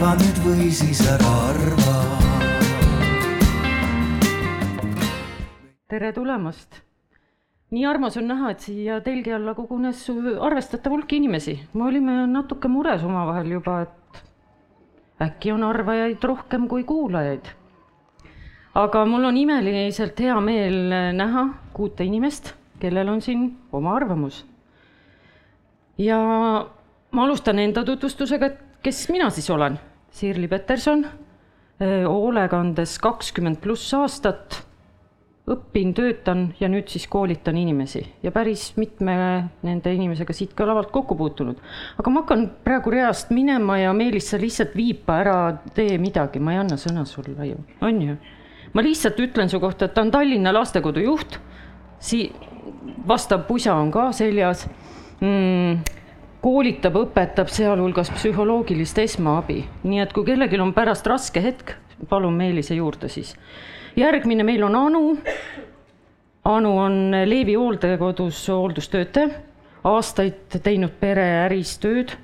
arva nüüd või siis ära arva. tere tulemast nii armas on näha, et siia telgi alla kogunes arvestatav hulk inimesi. me olime natuke mures omavahel juba, et äkki on arvajaid rohkem kui kuulajaid. aga mul on imeliselt hea meel näha kuute inimest, kellel on siin oma arvamus. ja ma alustan enda tutvustusega, et kes mina siis olen. Sirli Peterson, hoolekandes kakskümmend pluss aastat õpin, töötan ja nüüd siis koolitan inimesi. Ja päris mitme nende inimesega siit ka lavalt kokku puutunud. aga ma hakkan praegu reast minema ja Meelis, sa lihtsalt viipa ära, tee midagi, ma ei anna sõna sulle ju, on ju. ma lihtsalt ütlen su kohta, et ta on Tallinna lastekodu juht, sii-, vastav pusa on ka seljas. Mm, koolitab, õpetab sealhulgas psühholoogilist esmaabi, nii et kui kellelgi on pärast raske hetk, palun Meelise juurde siis järgmine meil on Anu. Anu on Leevi hooldekodus hooldustöötaja, aastaid teinud pereäris tööd,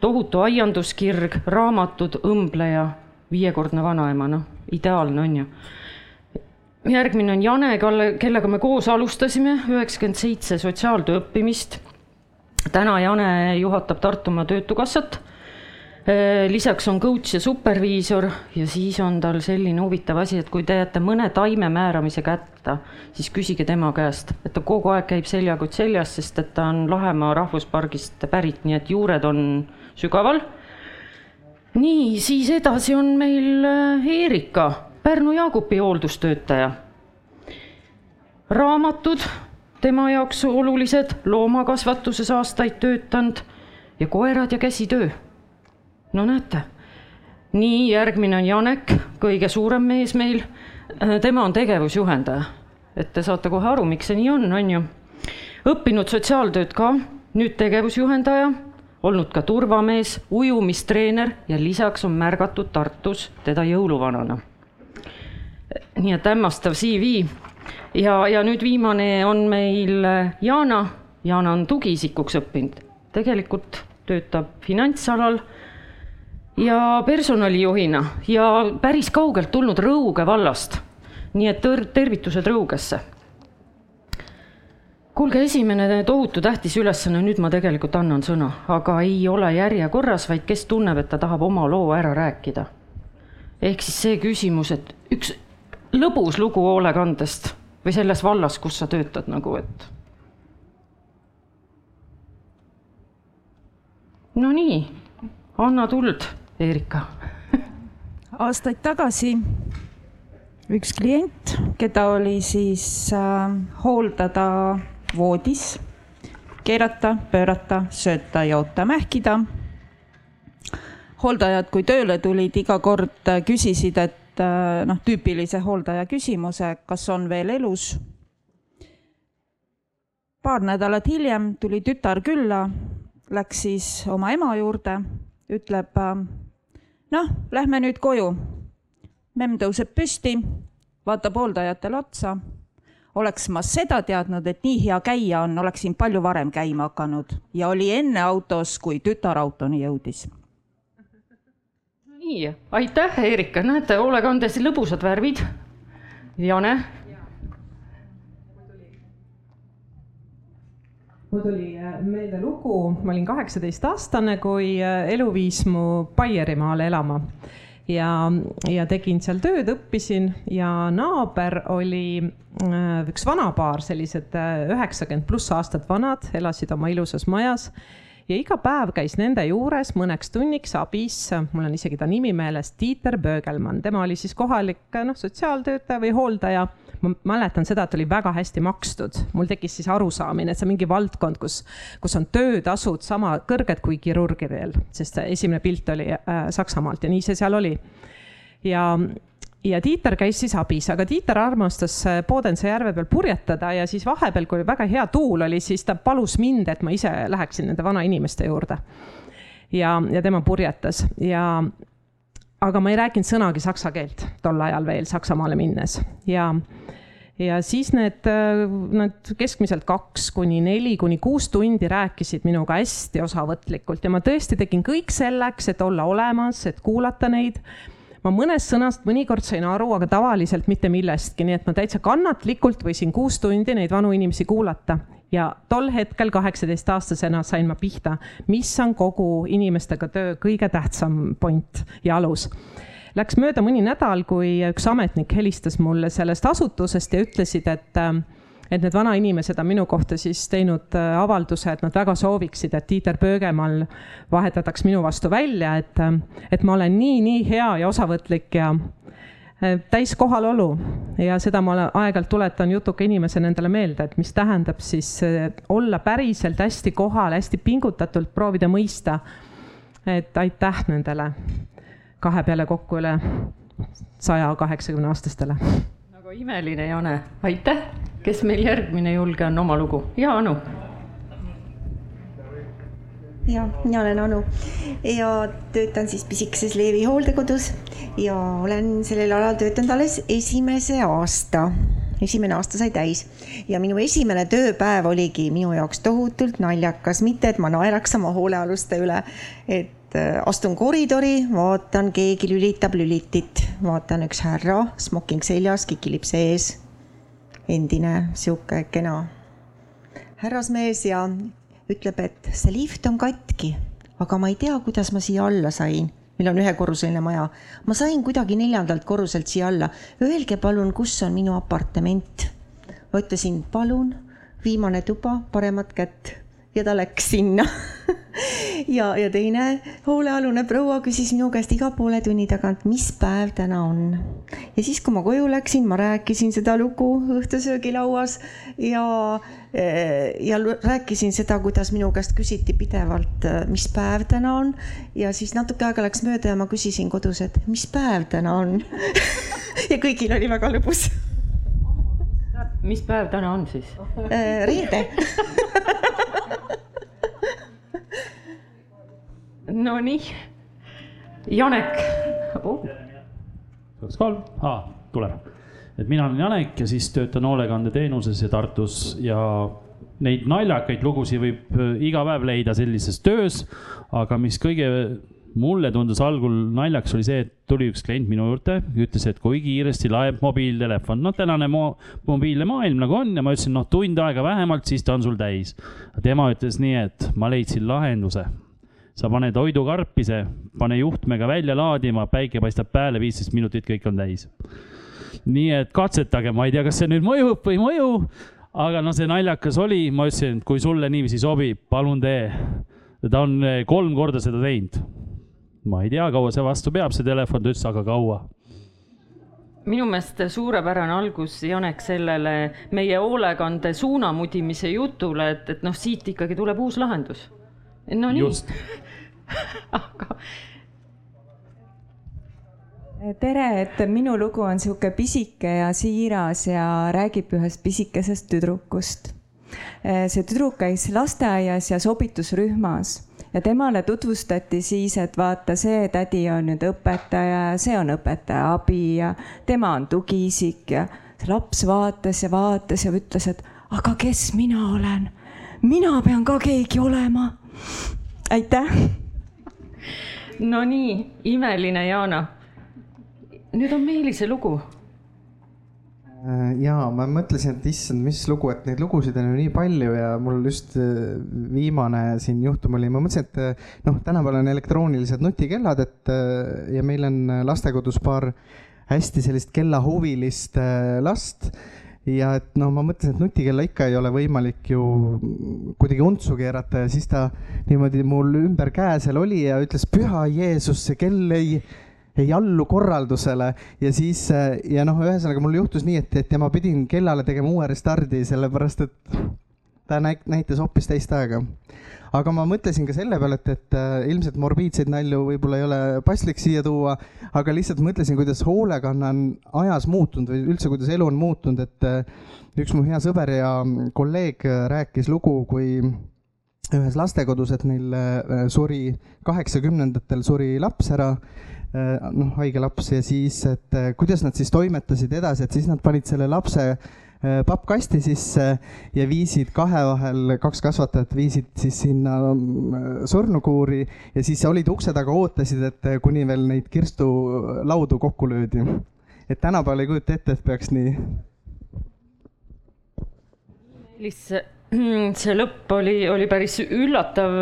tohutu aianduskirg, raamatud, õmbleja, viiekordne vanaema, noh, ideaalne on ju järgmine on Jane, kellega me koos alustasime üheksakümmend seitse sotsiaaltöö õppimist. Täna Jane juhatab Tartumaa Töötukassat Äh, lisaks on coach ja superviisor ja siis on tal selline huvitav asi, et kui te jääte mõne taime määramise kätte, siis küsige tema käest, et ta kogu aeg käib seljakott seljas, sest et ta on Lahemaa rahvuspargist pärit, nii et juured on sügaval. nii, siis edasi on meil äh, Eerika, Pärnu Jaagupi hooldustöötaja. raamatud tema jaoks olulised, loomakasvatuses aastaid töötanud ja koerad ja käsitöö no näete, nii, järgmine on Janek, kõige suurem mees meil. Äh, tema on tegevusjuhendaja, et te saate kohe aru, miks see nii on, on ju. õppinud sotsiaaltööd ka, nüüd tegevusjuhendaja, olnud ka turvamees, ujumistreener ja lisaks on märgatud Tartus teda jõuluvanana. nii et hämmastav CV ja, ja nüüd viimane on meil Jana. Jana on tugiisikuks õppinud, tegelikult töötab finantsalal ja personalijuhina ja päris kaugelt tulnud Rõuge vallast. nii et tervitused Rõugesse. kuulge, esimene tohutu tähtis ülesanne, nüüd ma tegelikult annan sõna, aga ei ole järjekorras, vaid kes tunneb, et ta tahab oma loo ära rääkida. ehk siis see küsimus, et üks lõbus lugu hoolekandest või selles vallas, kus sa töötad nagu, et. Nonii, anna tuld Erika aastaid tagasi üks klient, keda oli siis äh, hooldada voodis, keerata, pöörata, sööta, joota, mähkida. hooldajad, kui tööle tulid, iga kord küsisid, et äh, noh, tüüpilise hooldaja küsimuse, kas on veel elus. paar nädalat hiljem tuli tütar külla, läks siis oma ema juurde, ütleb äh, noh, lähme nüüd koju. memm tõuseb püsti, vaatab hooldajatele otsa. oleks ma seda teadnud, et nii hea käia on, oleksin palju varem käima hakanud ja oli enne autos, kui tütar autoni jõudis. Nii, aitäh, Erika, näete, hoolekandes lõbusad värvid. Jane. Mul tuli äh, meelde lugu, ma olin kaheksateistaastane, kui äh, elu viis mu Baierimaale elama. Ja, ja tegin seal tööd, õppisin. Ja naaber oli äh, üks vanapaar, sellised üheksakümmend pluss aastat vanad, elasid oma ilusas majas ja iga päev käis nende juures mõneks tunniks abis, mul on isegi ta nimi meeles, Tiiter Böögelmann, tema oli siis kohalik noh, sotsiaaltöötaja või hooldaja. Ma mäletan seda, et oli väga hästi makstud, mul tekkis siis arusaamine, et see on mingi valdkond, kus, kus on töötasud sama kõrged kui kirurgidel, sest esimene pilt oli äh, Saksamaalt ja nii see seal oli. ja, ja Tiiter käis siis abis, aga Tiiter armastas äh, Podense järve peal purjetada ja siis vahepeal, kui väga hea tuul oli, siis ta palus mind, et ma ise läheksin nende vanainimeste juurde. ja, ja tema purjetas ja aga ma ei rääkinud sõnagi saksa keelt tol ajal veel Saksamaale minnes ja ja siis need, nad keskmiselt kaks kuni neli kuni kuus tundi rääkisid minuga hästi osavõtlikult ja ma tõesti tegin kõik selleks, et olla olemas, et kuulata neid ma mõnest sõnast mõnikord sain aru, aga tavaliselt mitte millestki, nii et ma täitsa kannatlikult võisin kuus tundi neid vanu inimesi kuulata. Ja tol hetkel kaheksateistaastasena sain ma pihta, mis on kogu inimestega töö kõige tähtsam point ja alus. Läks mööda mõni nädal, kui üks ametnik helistas mulle sellest asutusest ja ütlesid, et et need vanainimesed on minu kohta siis teinud äh, avalduse, et nad väga sooviksid, et Tiiter Pöögemal vahetataks minu vastu välja, et, et ma olen nii, nii hea ja osavõtlik ja äh, täis kohalolu ja seda ma aeg-ajalt tuletan jutuka inimesena endale meelde, et mis tähendab siis äh, olla päriselt hästi kohal, hästi pingutatult proovida mõista. et aitäh nendele kahe peale kokku üle saja kaheksakümne aastastele. Nagu imeline, Jane, aitäh, kes meil järgmine julge on? Oma lugu. Ja Anu. Ja mina olen Anu. Ja töötan siis pisikeses Leevi hooldekodus ja olen sellel alal töötanud alles esimese aasta. esimene aasta sai täis. Ja minu esimene tööpäev oligi minu jaoks tohutult naljakas, mitte et ma naeraks oma hoolealuste üle, et Äh, astun koridori, vaatan, keegi lülitab lülitit, vaatan üks härra, smoking seljas, kikilips ees. endine sihuke kena härrasmees ja ütleb, et see lift on katki, aga ma ei tea, kuidas ma siia alla sain. meil on ühekorruseline maja. ma sain kuidagi neljandalt korruselt siia alla. Öelge palun, kus on minu apartement. ma ütlesin, palun, viimane tuba, paremat kätt ja ta läks sinna ja, ja teine hoolealune proua küsis minu käest iga poole tunni tagant, mis päev täna on. ja siis, kui ma koju läksin, ma rääkisin seda lugu õhtusöögilauas ja, ja rääkisin seda, kuidas minu käest küsiti pidevalt, mis päev täna on. ja siis natuke aega läks mööda ja ma küsisin kodus, et mis päev täna on ja kõigil oli väga lõbus mis päev täna on siis? reede Nonii, Janek oh.. kaks, kolm, tuleb. et mina olen Janek ja siis töötan hoolekandeteenuses ja Tartus ja neid naljakaid lugusid võib äh, iga päev leida sellises töös. aga mis kõige mulle tundus algul naljakas, oli see, et tuli üks klient minu juurde, ütles, et kui kiiresti laeb mobiiltelefon. noh, tänane mo mobiilne maailm nagu on ja ma ütlesin, noh, tund aega vähemalt, siis ta on sul täis. tema ütles nii, et ma leidsin lahenduse sa paned hoidukarpise, pane juhtmega välja laadima, päike paistab peale, viisteist minutit, kõik on täis. nii et katsetage, ma ei tea, kas see nüüd mõjub või ei mõju, aga no see naljakas oli, ma ütlesin, et kui sulle niiviisi sobib, palun tee. ta on eh, kolm korda seda teinud. ma ei tea, kaua see vastu peab, see telefon, ta ütles, aga kaua minu meelest suurepärane algus, Janek, sellele meie hoolekande suunamudimise jutule, et, et noh, siit ikkagi tuleb uus lahendus. no nii aga tere, et minu lugu on sihuke pisike ja siiras ja räägib ühest pisikesest tüdrukust. see tüdruk käis lasteaias ja sobitusrühmas ja temale tutvustati siis, et vaata, see tädi on nüüd õpetaja ja see on õpetaja abi ja tema on tugiisik ja see laps vaatas ja vaatas ja ütles, et aga kes mina olen? mina pean ka keegi olema. aitäh Nonii, imeline Jaana. nüüd on Meelise lugu. Äh, ja ma mõtlesin, et issand, mis lugu, et neid lugusid on ju nii palju ja mul just äh, viimane siin juhtum oli, ma mõtlesin, et äh, noh, tänapäeval on elektroonilised nutikellad, et ja meil on lastekodus paar hästi sellist kellahuvilist last ja et noh, ma mõtlesin, et nutikella ikka ei ole võimalik ju kuidagi untsu keerata ja siis ta niimoodi mul ümber käe seal oli ja ütles, püha Jeesus, see kell ei, ei allu korraldusele. ja siis ja noh, ühesõnaga mul juhtus nii, et, et ja ma pidin kellale tegema uue restardi, sellepärast et ta näitas hoopis teist aega aga ma mõtlesin ka selle peale, et, et äh, ilmselt morbiidseid nalju võib-olla ei ole paslik siia tuua, aga lihtsalt mõtlesin, kuidas hoolekanne on ajas muutunud või üldse, kuidas elu on muutunud, et äh, üks mu hea sõber ja kolleeg rääkis lugu, kui ühes lastekodus, et neil äh, suri, kaheksakümnendatel suri laps ära noh, haige laps ja siis, et kuidas nad siis toimetasid edasi, et siis nad panid selle lapse äh, pappkasti sisse ja viisid kahe vahel, kaks kasvatajat viisid siis sinna äh, surnukuuri ja siis olid ukse taga, ootasid, et kuni veel neid kirstulaudu kokku löödi. et tänapäeval ei kujuta ette, et peaks nii. lihtsalt see lõpp oli, oli päris üllatav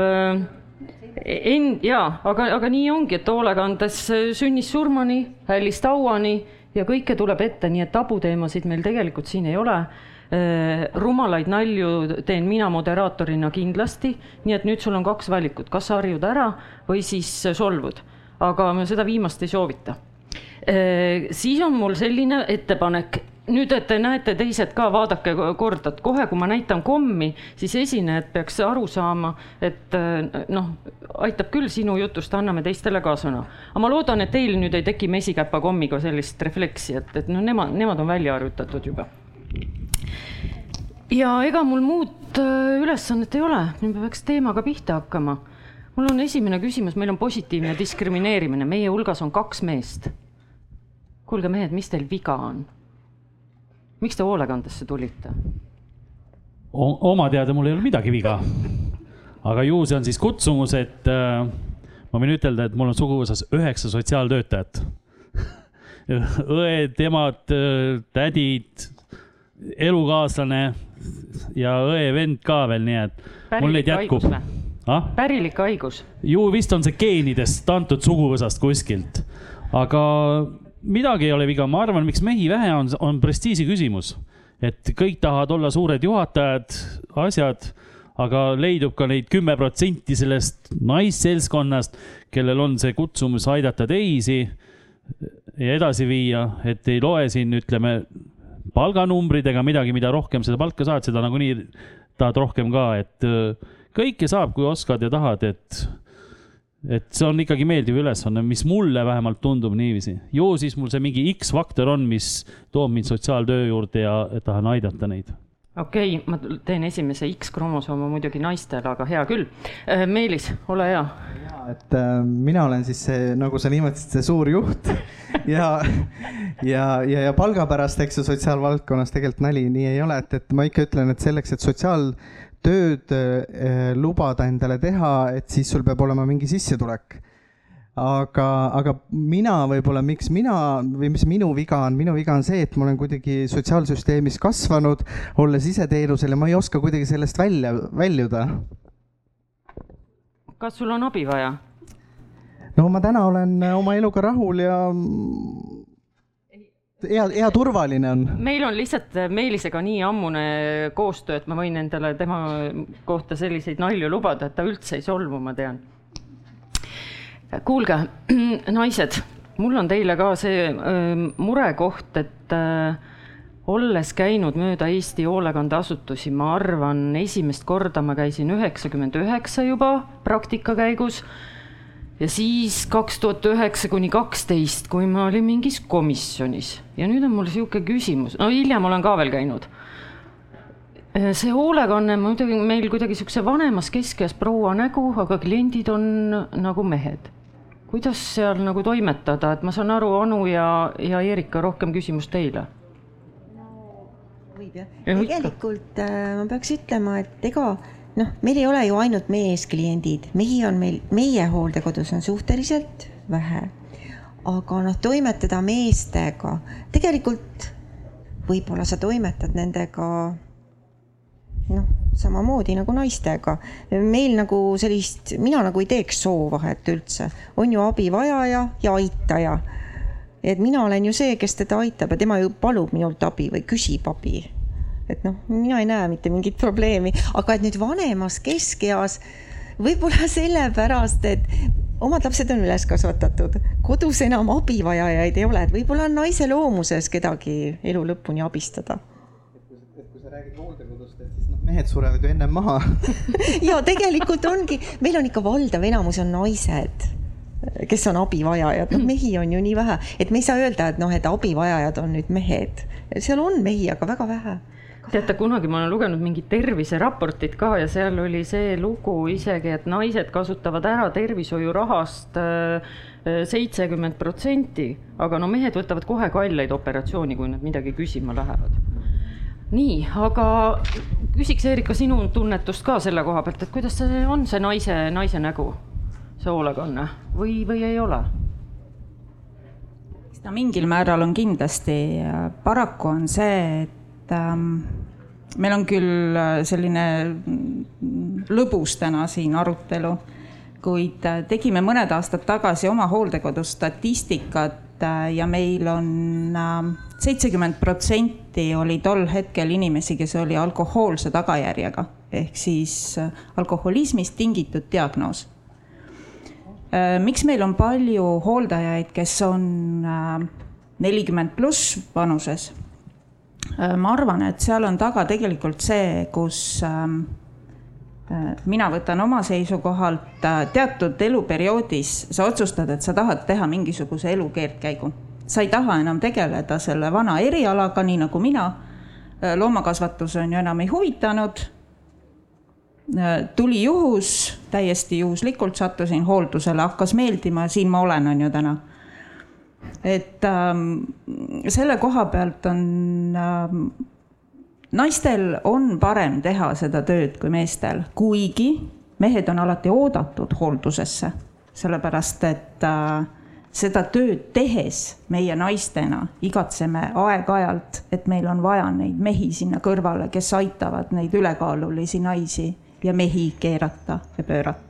En-, jaa, aga, aga nii ongi, et hoolekandes sünnist surmani, hällist hauani ja kõike tuleb ette, nii et tabuteemasid meil tegelikult siin ei ole. rumalaid nalju teen mina moderaatorina kindlasti, nii et nüüd sul on kaks valikut, kas sa harjud ära või siis solvud, aga seda viimast ei soovita. siis on mul selline ettepanek nüüd, et te näete teised ka, vaadake korda, et kohe, kui ma näitan kommi, siis esinejad peaks aru saama, et noh, aitab küll sinu jutust, anname teistele ka sõna. aga ma loodan, et teil nüüd ei teki mesikäpa kommiga sellist refleksi, et, et noh, nemad, nemad on välja harjutatud juba. ja ega mul muud ülesannet ei ole, nüüd me peaks teemaga pihta hakkama. mul on esimene küsimus, meil on positiivne diskrimineerimine, meie hulgas on kaks meest. kuulge, mehed, mis teil viga on? Miks te hoolekandesse tulite? oma teada mul ei ole midagi viga. aga ju see on siis kutsumus, et äh, ma võin ütelda, et mul on suguvõsas üheksa sotsiaaltöötajat õed, emad, tädid, elukaaslane ja õe-vend ka veel, nii et Pärilik mul neid jätkub. Ah? pärilik haigus? ju vist on see geenidest antud suguvõsast kuskilt, aga midagi ei ole viga, ma arvan, miks mehi vähe on, on prestiiži küsimus. et kõik tahavad olla suured juhatajad, asjad, aga leidub ka neid kümme protsenti sellest naisseltskonnast, kellel on see kutsumus aidata teisi ja edasi viia, et ei loe siin, ütleme, palganumbrid ega midagi, mida rohkem seda palka saad, seda nagunii tahad rohkem ka, et kõike saab, kui oskad ja tahad, et et see on ikkagi meeldiv ülesanne, mis mulle vähemalt tundub niiviisi. ju siis mul see mingi X-faktor on, mis toob mind sotsiaaltöö juurde ja tahan aidata neid. okei okay,, ma teen esimese X-kromosooma muidugi naistele, aga hea küll. Äh, Meelis, ole hea. et äh, mina olen siis see, nagu sa nimetasid, see suur juht ja, ja, ja, ja palga pärast, eks ju, sotsiaalvaldkonnas tegelikult nali nii ei ole, et, et ma ikka ütlen, et selleks, et sotsiaal tööd eh, lubada endale teha, et siis sul peab olema mingi sissetulek. aga, aga mina võib-olla, miks mina või mis minu viga on, minu viga on see, et ma olen kuidagi sotsiaalsüsteemis kasvanud, olles ise teenusel ja ma ei oska kuidagi sellest välja, väljuda. kas sul on abi vaja? no ma täna olen oma eluga rahul ja hea, hea turvaline on. meil on lihtsalt Meelisega nii ammune koostöö, et ma võin endale tema kohta selliseid nalju lubada, et ta üldse ei solvu, ma tean. kuulge, naised, mul on teile ka see murekoht, et olles käinud mööda Eesti hoolekandeasutusi, ma arvan, esimest korda ma käisin üheksakümmend üheksa juba praktika käigus ja siis kaks tuhat üheksa kuni kaksteist, kui ma olin mingis komisjonis. Ja nüüd on mul niisugune küsimus, no hiljem olen ka veel käinud. see hoolekanne muidugi meil kuidagi niisuguse vanemas keskeas proua nägu, aga kliendid on nagu mehed. kuidas seal nagu toimetada, et ma saan aru, Anu ja, ja Erika, rohkem küsimus teile. Võib jah, tegelikult äh, ma peaks ütlema, et ega noh, meil ei ole ju ainult meeskliendid, mehi on meil, meie hooldekodus on suhteliselt vähe. aga noh, toimetada meestega, tegelikult võib-olla sa toimetad nendega noh, samamoodi nagu naistega. meil nagu sellist, mina nagu ei teeks soovahet üldse, on ju abivajaja ja aitaja. et mina olen ju see, kes teda aitab ja tema ju palub minult abi või küsib abi et noh, mina ei näe mitte mingit probleemi, aga et nüüd vanemas keskeas võib-olla sellepärast, et omad lapsed on üles kasvatatud, kodus enam abivajajaid ei ole, et võib-olla on naise loomuses kedagi elu lõpuni abistada. et kui sa räägid hooldekodust, et siis noh, mehed surevad ju ennem maha. Ja tegelikult ongi, meil on ikka valdav enamus on naised kes on abivajajad, noh mehi on ju nii vähe, et me ei saa öelda, et noh, et abivajajad on nüüd mehed, seal on mehi, aga väga vähe teate, kunagi ma olen lugenud mingit terviseraportit ka ja seal oli see lugu isegi, et naised kasutavad ära tervishoiurahast äh, seitsekümmend protsenti, aga no mehed võtavad kohe kallaid operatsiooni, kui nad midagi küsima lähevad. nii, aga küsiks Erika sinu tunnetust ka selle koha pealt, et kuidas see on, see naise, naise nägu, see hoolekanne või, või ei ole? ta mingil määral on kindlasti, paraku on see, et ähm, meil on küll äh, selline lõbus täna siin arutelu, kuid äh, tegime mõned aastad tagasi oma hooldekodus statistikat äh, ja meil on ähm, seitsekümmend protsenti oli tol hetkel inimesi, kes oli alkohoolse tagajärjega ehk siis alkoholismist tingitud diagnoos. miks meil on palju hooldajaid, kes on nelikümmend pluss vanuses? Ma arvan, et seal on taga tegelikult see, kus mina võtan oma seisukohalt teatud eluperioodis, sa otsustad, et sa tahad teha mingisuguse elu keerdkäigu sa ei taha enam tegeleda selle vana erialaga, nii nagu mina. loomakasvatus on ju enam ei huvitanud. tuli juhus, täiesti juhuslikult sattusin hooldusele, hakkas meeldima, siin ma olen, on ju täna. Et ähm, selle koha pealt on ähm, naistel on parem teha seda tööd kui meestel, kuigi mehed on alati oodatud hooldusesse, sellepärast et äh, seda tööd tehes meie naistena igatseme aeg-ajalt, et meil on vaja neid mehi sinna kõrvale, kes aitavad neid ülekaalulisi naisi ja mehi keerata ja pöörata.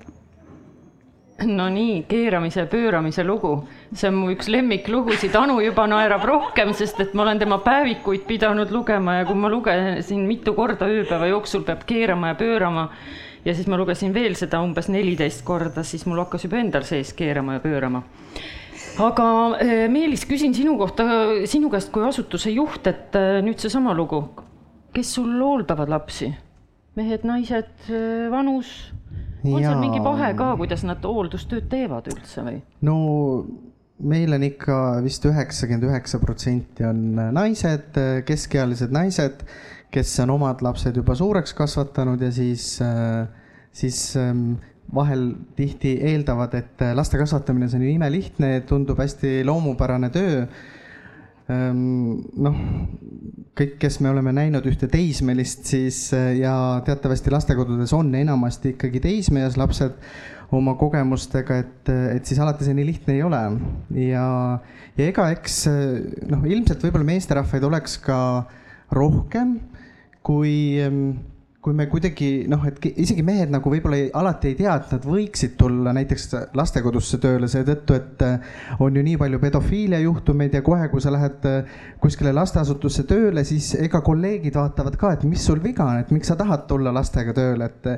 No nii, keeramise ja pööramise lugu, see on mu üks lemmiklugusid, Anu juba naerab rohkem, sest et ma olen tema päevikuid pidanud lugema ja kui ma lugesin mitu korda ööpäeva jooksul peab keerama ja pöörama. Ja siis ma lugesin veel seda umbes neliteist korda, siis mul hakkas juba endal sees keerama ja pöörama. Aga eh, Meelis, küsin sinu kohta, sinu käest kui asutuse juht, et eh, nüüd seesama lugu, kes sul hooldavad lapsi? mehed, naised, eh, vanus? On ja... seal mingi vahe ka, kuidas nad hooldustööd teevad üldse või? no meil on ikka vist üheksakümmend üheksa protsenti on naised, keskealised naised, kes on omad lapsed juba suureks kasvatanud ja siis, siis ehm, vahel tihti eeldavad, et laste kasvatamine, see on ju imelihtne, tundub hästi loomupärane töö. Ehm, noh, kõik, kes me oleme näinud ühte teismelist, siis ja teatavasti lastekodudes on enamasti ikkagi teismeeas lapsed oma kogemustega, et, et siis alati see nii lihtne ei ole. ja, ja ega eks noh, ilmselt võib-olla meesterahvaid oleks ka rohkem, kui ehm, kui me kuidagi noh, et isegi mehed nagu võib-olla alati ei tea, et nad võiksid tulla näiteks lastekodusse tööle seetõttu, et äh, on ju nii palju pedofiilia juhtumeid ja kohe, kui sa lähed äh, kuskile lasteasutusse tööle, siis ega kolleegid vaatavad ka, et mis sul viga on, et miks sa tahad tulla lastega tööle, et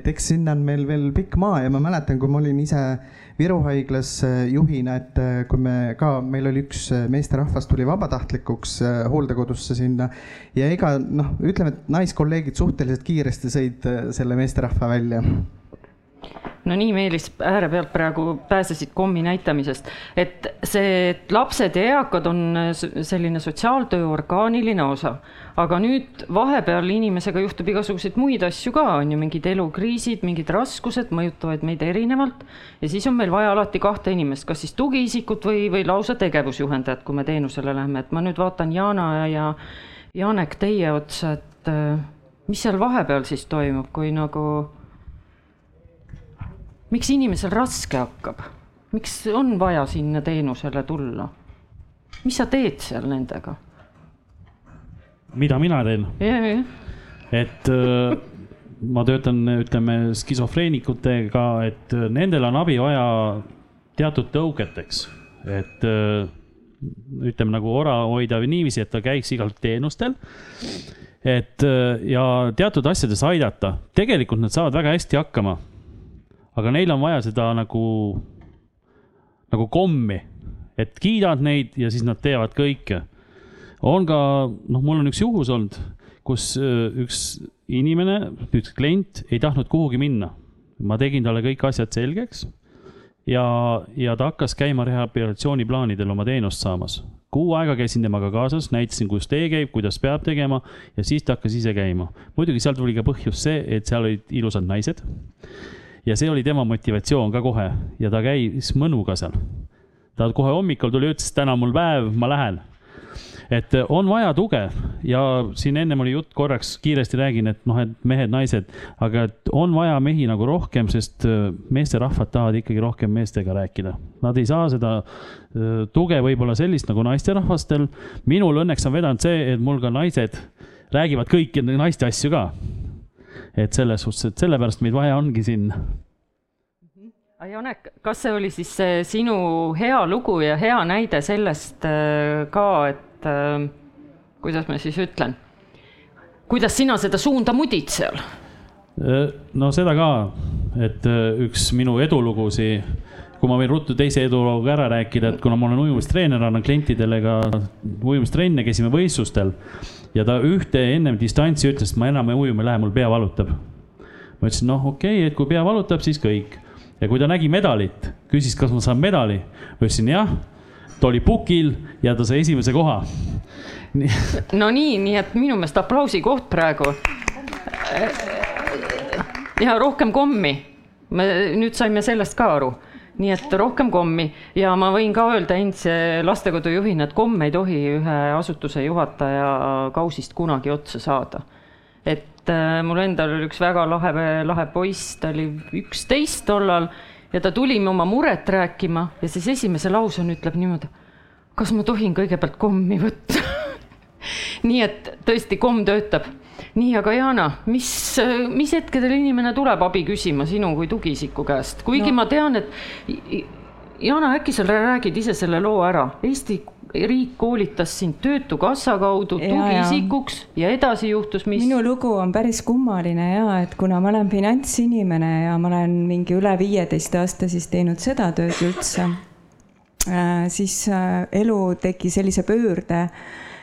et eks sinna on meil veel pikk maa ja ma mäletan, kui ma olin ise Viru haiglas äh, juhina, et kui me ka, meil oli üks meesterahvas tuli vabatahtlikuks hooldekodusse sinna. Ja ega noh, ütleme, et naiskolleegid suhteliselt kiiresti sõid äh, selle meesterahva välja? no nii, Meelis, äärepealt praegu pääsesid kommi näitamisest, et see, et lapsed ja eakad on äh, selline sotsiaaltöö orgaaniline osa, aga nüüd vahepeal inimesega juhtub igasuguseid muid asju ka, on ju, mingid elukriisid, mingid raskused mõjutavad meid erinevalt ja siis on meil vaja alati kahte inimest, kas siis tugiisikut või, või lausa tegevusjuhendajat, kui me teenusele läheme, et ma nüüd vaatan Jana ja, ja Janek teie otsa, et äh, mis seal vahepeal siis toimub, kui nagu, miks inimesel raske hakkab, miks on vaja sinna teenusele tulla? mis sa teed seal nendega? Mida mina teen? et äh, ma töötan, ütleme skisofreenikutega, et äh, nendel on abi vaja teatud tõuketeks, et äh, ütleme nagu ora hoida või niiviisi, et ta käiks igal teenustel et ja teatud asjades aidata, tegelikult nad saavad väga hästi hakkama. aga neil on vaja seda nagu, nagu kommi, et kiidad neid ja siis nad teevad kõike. On ka, noh, mul on üks juhus olnud, kus äh, üks inimene, üks klient ei tahtnud kuhugi minna. ma tegin talle kõik asjad selgeks ja, ja ta hakkas käima rehabilitatsiooniplaanidel oma teenust saamas kuu aega käisin temaga kaasas, näitasin, kuidas tee käib, kuidas peab tegema ja siis ta hakkas ise käima. muidugi seal tuli ka põhjus see, et seal olid ilusad naised. ja see oli tema motivatsioon ka kohe ja ta käis mõnuga seal. ta kohe hommikul tuli, ütles, täna on mul päev, ma lähen. Et on vaja tuge ja siin ennem oli jutt korraks, kiiresti räägin, et noh, et mehed-naised, aga et on vaja mehi nagu rohkem, sest äh, meesterahvad tahavad ikkagi rohkem meestega rääkida. Nad ei saa seda äh, tuge võib-olla sellist nagu naisterahvastel. minul õnneks on vedanud see, et mul ka naised räägivad kõiki naiste asju ka. et selles suhtes, et sellepärast meid vaja ongi siin Janek, kas see oli siis sinu hea lugu ja hea näide sellest ka, et äh, kuidas ma siis ütlen, kuidas sina seda suunda mudid seal? no seda ka, et äh, üks minu edulugusi, kui ma võin ruttu teise edulooga ära rääkida, et kuna ma olen ujumistreener, annan klientidele ka ujumistrenne, käisime võistlustel ja ta ühte ennem distantsi ütles, et ma enam ujuma ei lähe, mul pea valutab. ma ütlesin, noh, okei okay,, et kui pea valutab, siis kõik ja kui ta nägi medalit, küsis, kas ma saan medali. ma ütlesin jah, ta oli pukil ja ta sai esimese koha. no nii, nii et minu meelest aplausi koht praegu. ja rohkem kommi. me nüüd saime sellest ka aru nii et rohkem kommi ja ma võin ka öelda endise lastekodu juhina, et komme ei tohi ühe asutuse juhataja kausist kunagi otsa saada. et äh, mul endal oli üks väga lahe, lahe poiss, ta oli üksteist tollal ja ta tuli oma muret rääkima ja siis esimese lausena ütleb niimoodi, kas ma tohin kõigepealt kommi võtta nii et tõesti, komm töötab. nii, aga Jana, mis, mis hetkedel inimene tuleb abi küsima sinu kui tugiisiku käest, kuigi no. ma tean, et Jana, äkki sa räägid ise selle loo ära, Eesti riik koolitas sind Töötukassa kaudu tugiisikuks ja, ja edasi juhtus mis? minu lugu on päris kummaline ja et kuna ma olen finantsinimene ja ma olen mingi üle viieteist aasta siis teinud seda tööd üldse, äh, siis äh, elu tegi sellise pöörde,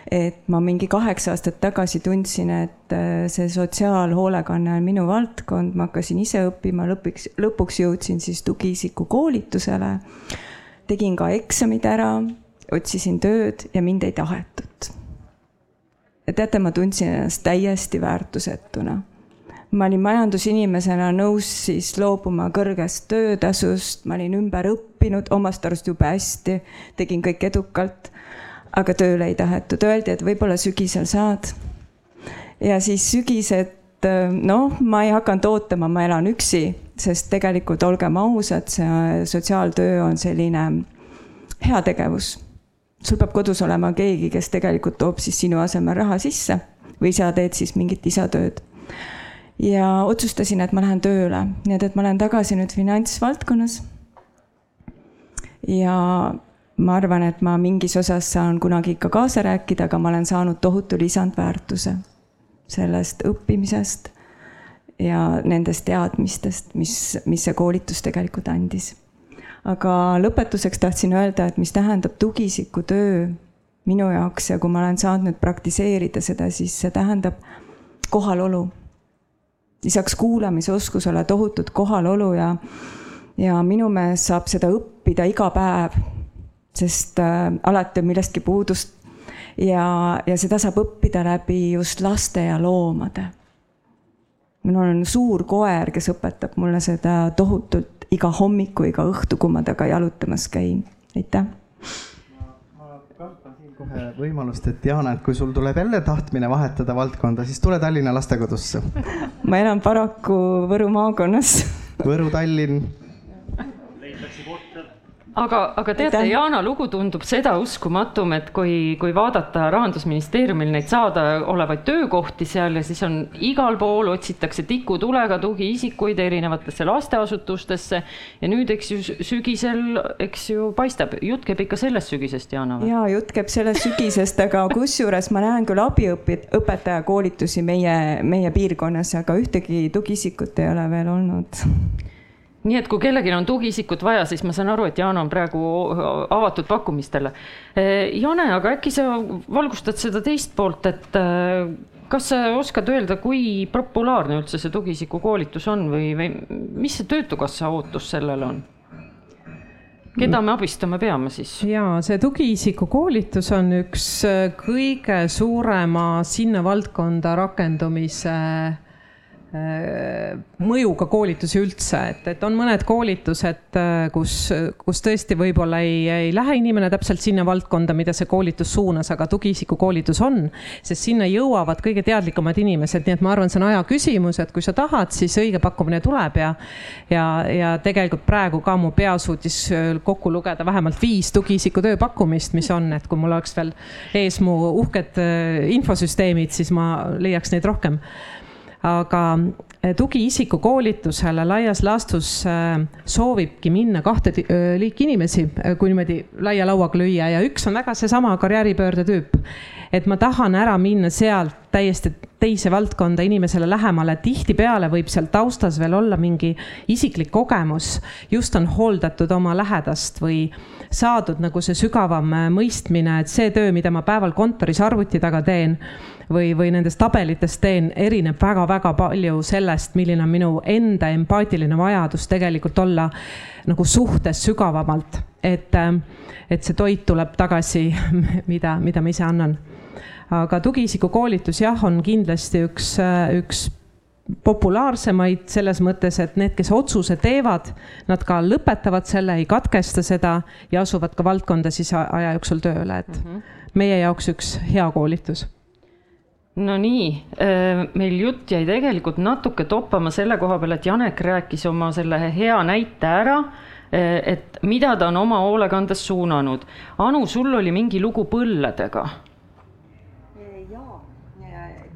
et ma mingi kaheksa aastat tagasi tundsin, et äh, see sotsiaalhoolekanne on minu valdkond, ma hakkasin ise õppima, lõpuks, lõpuks jõudsin siis tugiisiku koolitusele. tegin ka eksamid ära otsisin tööd ja mind ei tahetud. ja teate, ma tundsin ennast täiesti väärtusetuna. ma olin majandusinimesena nõus siis loobuma kõrgest töötasust, ma olin ümber õppinud omast arust jube hästi, tegin kõik edukalt, aga tööle ei tahetud, öeldi, et võib-olla sügisel saad. ja siis sügised, noh, ma ei hakanud ootama, ma elan üksi, sest tegelikult olgem ausad, see sotsiaaltöö on selline heategevus sul peab kodus olema keegi, kes tegelikult toob siis sinu asemel raha sisse või sa teed siis mingit lisatööd. ja otsustasin, et ma lähen tööle, nii et, et ma olen tagasi nüüd finantsvaldkonnas. ja ma arvan, et ma mingis osas saan kunagi ikka kaasa rääkida, aga ma olen saanud tohutu lisandväärtuse sellest õppimisest ja nendest teadmistest, mis, mis see koolitus tegelikult andis aga lõpetuseks tahtsin öelda, et mis tähendab tugiisiku töö minu jaoks ja kui ma olen saanud nüüd praktiseerida seda, siis see tähendab kohalolu. lisaks kuulamisoskusele tohutut kohalolu ja, ja minu meelest saab seda õppida iga päev, sest äh, alati on millestki puudust. ja, ja seda saab õppida läbi just laste ja loomade. minul on suur koer, kes õpetab mulle seda tohutult iga hommiku, iga õhtu, kui ma temaga jalutamas käin. aitäh kohe võimalust, et Jana, et kui sul tuleb jälle tahtmine vahetada valdkonda, siis tule Tallinna lastekodusse. ma elan paraku Võru maakonnas. Võru, Tallinn aga, aga teate, Jaana lugu tundub seda uskumatum, et kui, kui vaadata rahandusministeeriumil neid saadaolevaid töökohti seal ja siis on igal pool otsitakse tikutulega tugiisikuid erinevatesse lasteasutustesse. ja nüüd, eks ju sügisel, eks ju paistab, jutt käib ikka sellest sügisest, Jaana või? ja jutt käib sellest sügisest, aga kusjuures ma näen küll abiõpetaja koolitusi meie, meie piirkonnas, aga ühtegi tugiisikut ei ole veel olnud nii et kui kellelgi on tugiisikut vaja, siis ma saan aru, et Jaan on praegu avatud pakkumistele. Jane, aga äkki sa valgustad seda teist poolt, et äh, kas sa oskad öelda, kui populaarne üldse see tugiisiku koolitus on või, või mis see Töötukassa ootus sellele on? keda me abistama peame siis? ja see tugiisiku koolitus on üks kõige suurema sinna valdkonda rakendumise mõjuga koolitusi üldse, et, et on mõned koolitused, kus, kus tõesti võib-olla ei, ei lähe inimene täpselt sinna valdkonda, mida see koolitus suunas, aga tugiisiku koolitus on, sest sinna jõuavad kõige teadlikumad inimesed, nii et ma arvan, see on aja küsimus, et kui sa tahad, siis õige pakkumine tuleb ja ja, ja tegelikult praegu ka mu pea suutis kokku lugeda vähemalt viis tugiisiku tööpakkumist, mis on, et kui mul oleks veel ees mu uhked infosüsteemid, siis ma leiaks neid rohkem aga eh, tugiisiku koolitusele laias laastus eh, soovibki minna kahte eh, liiki inimesi, kui niimoodi laia lauaga lüüa ja üks on väga seesama karjääripöörde tüüp. et ma tahan ära minna sealt täiesti teise valdkonda inimesele lähemale, tihtipeale võib seal taustas veel olla mingi isiklik kogemus, just on hooldatud oma lähedast või saadud nagu see sügavam mõistmine, et see töö, mida ma päeval kontoris arvuti taga teen või, või nendes tabelites teen, erineb väga-väga palju sellest, milline on minu enda empaatiline vajadus tegelikult olla nagu suhtes sügavamalt, et, et see toit tuleb tagasi, mida, mida ma ise annan. aga tugiisiku koolitus jah, on kindlasti üks, üks populaarsemaid selles mõttes, et need, kes otsuse teevad, nad ka lõpetavad selle, ei katkesta seda ja asuvad ka valdkonda siis aja jooksul tööle, et mm -hmm. meie jaoks üks hea koolitus no nii, meil jutt jäi tegelikult natuke toppama selle koha peal, et Janek rääkis oma selle hea näite ära, et mida ta on oma hoolekandes suunanud. Anu, sul oli mingi lugu põlledega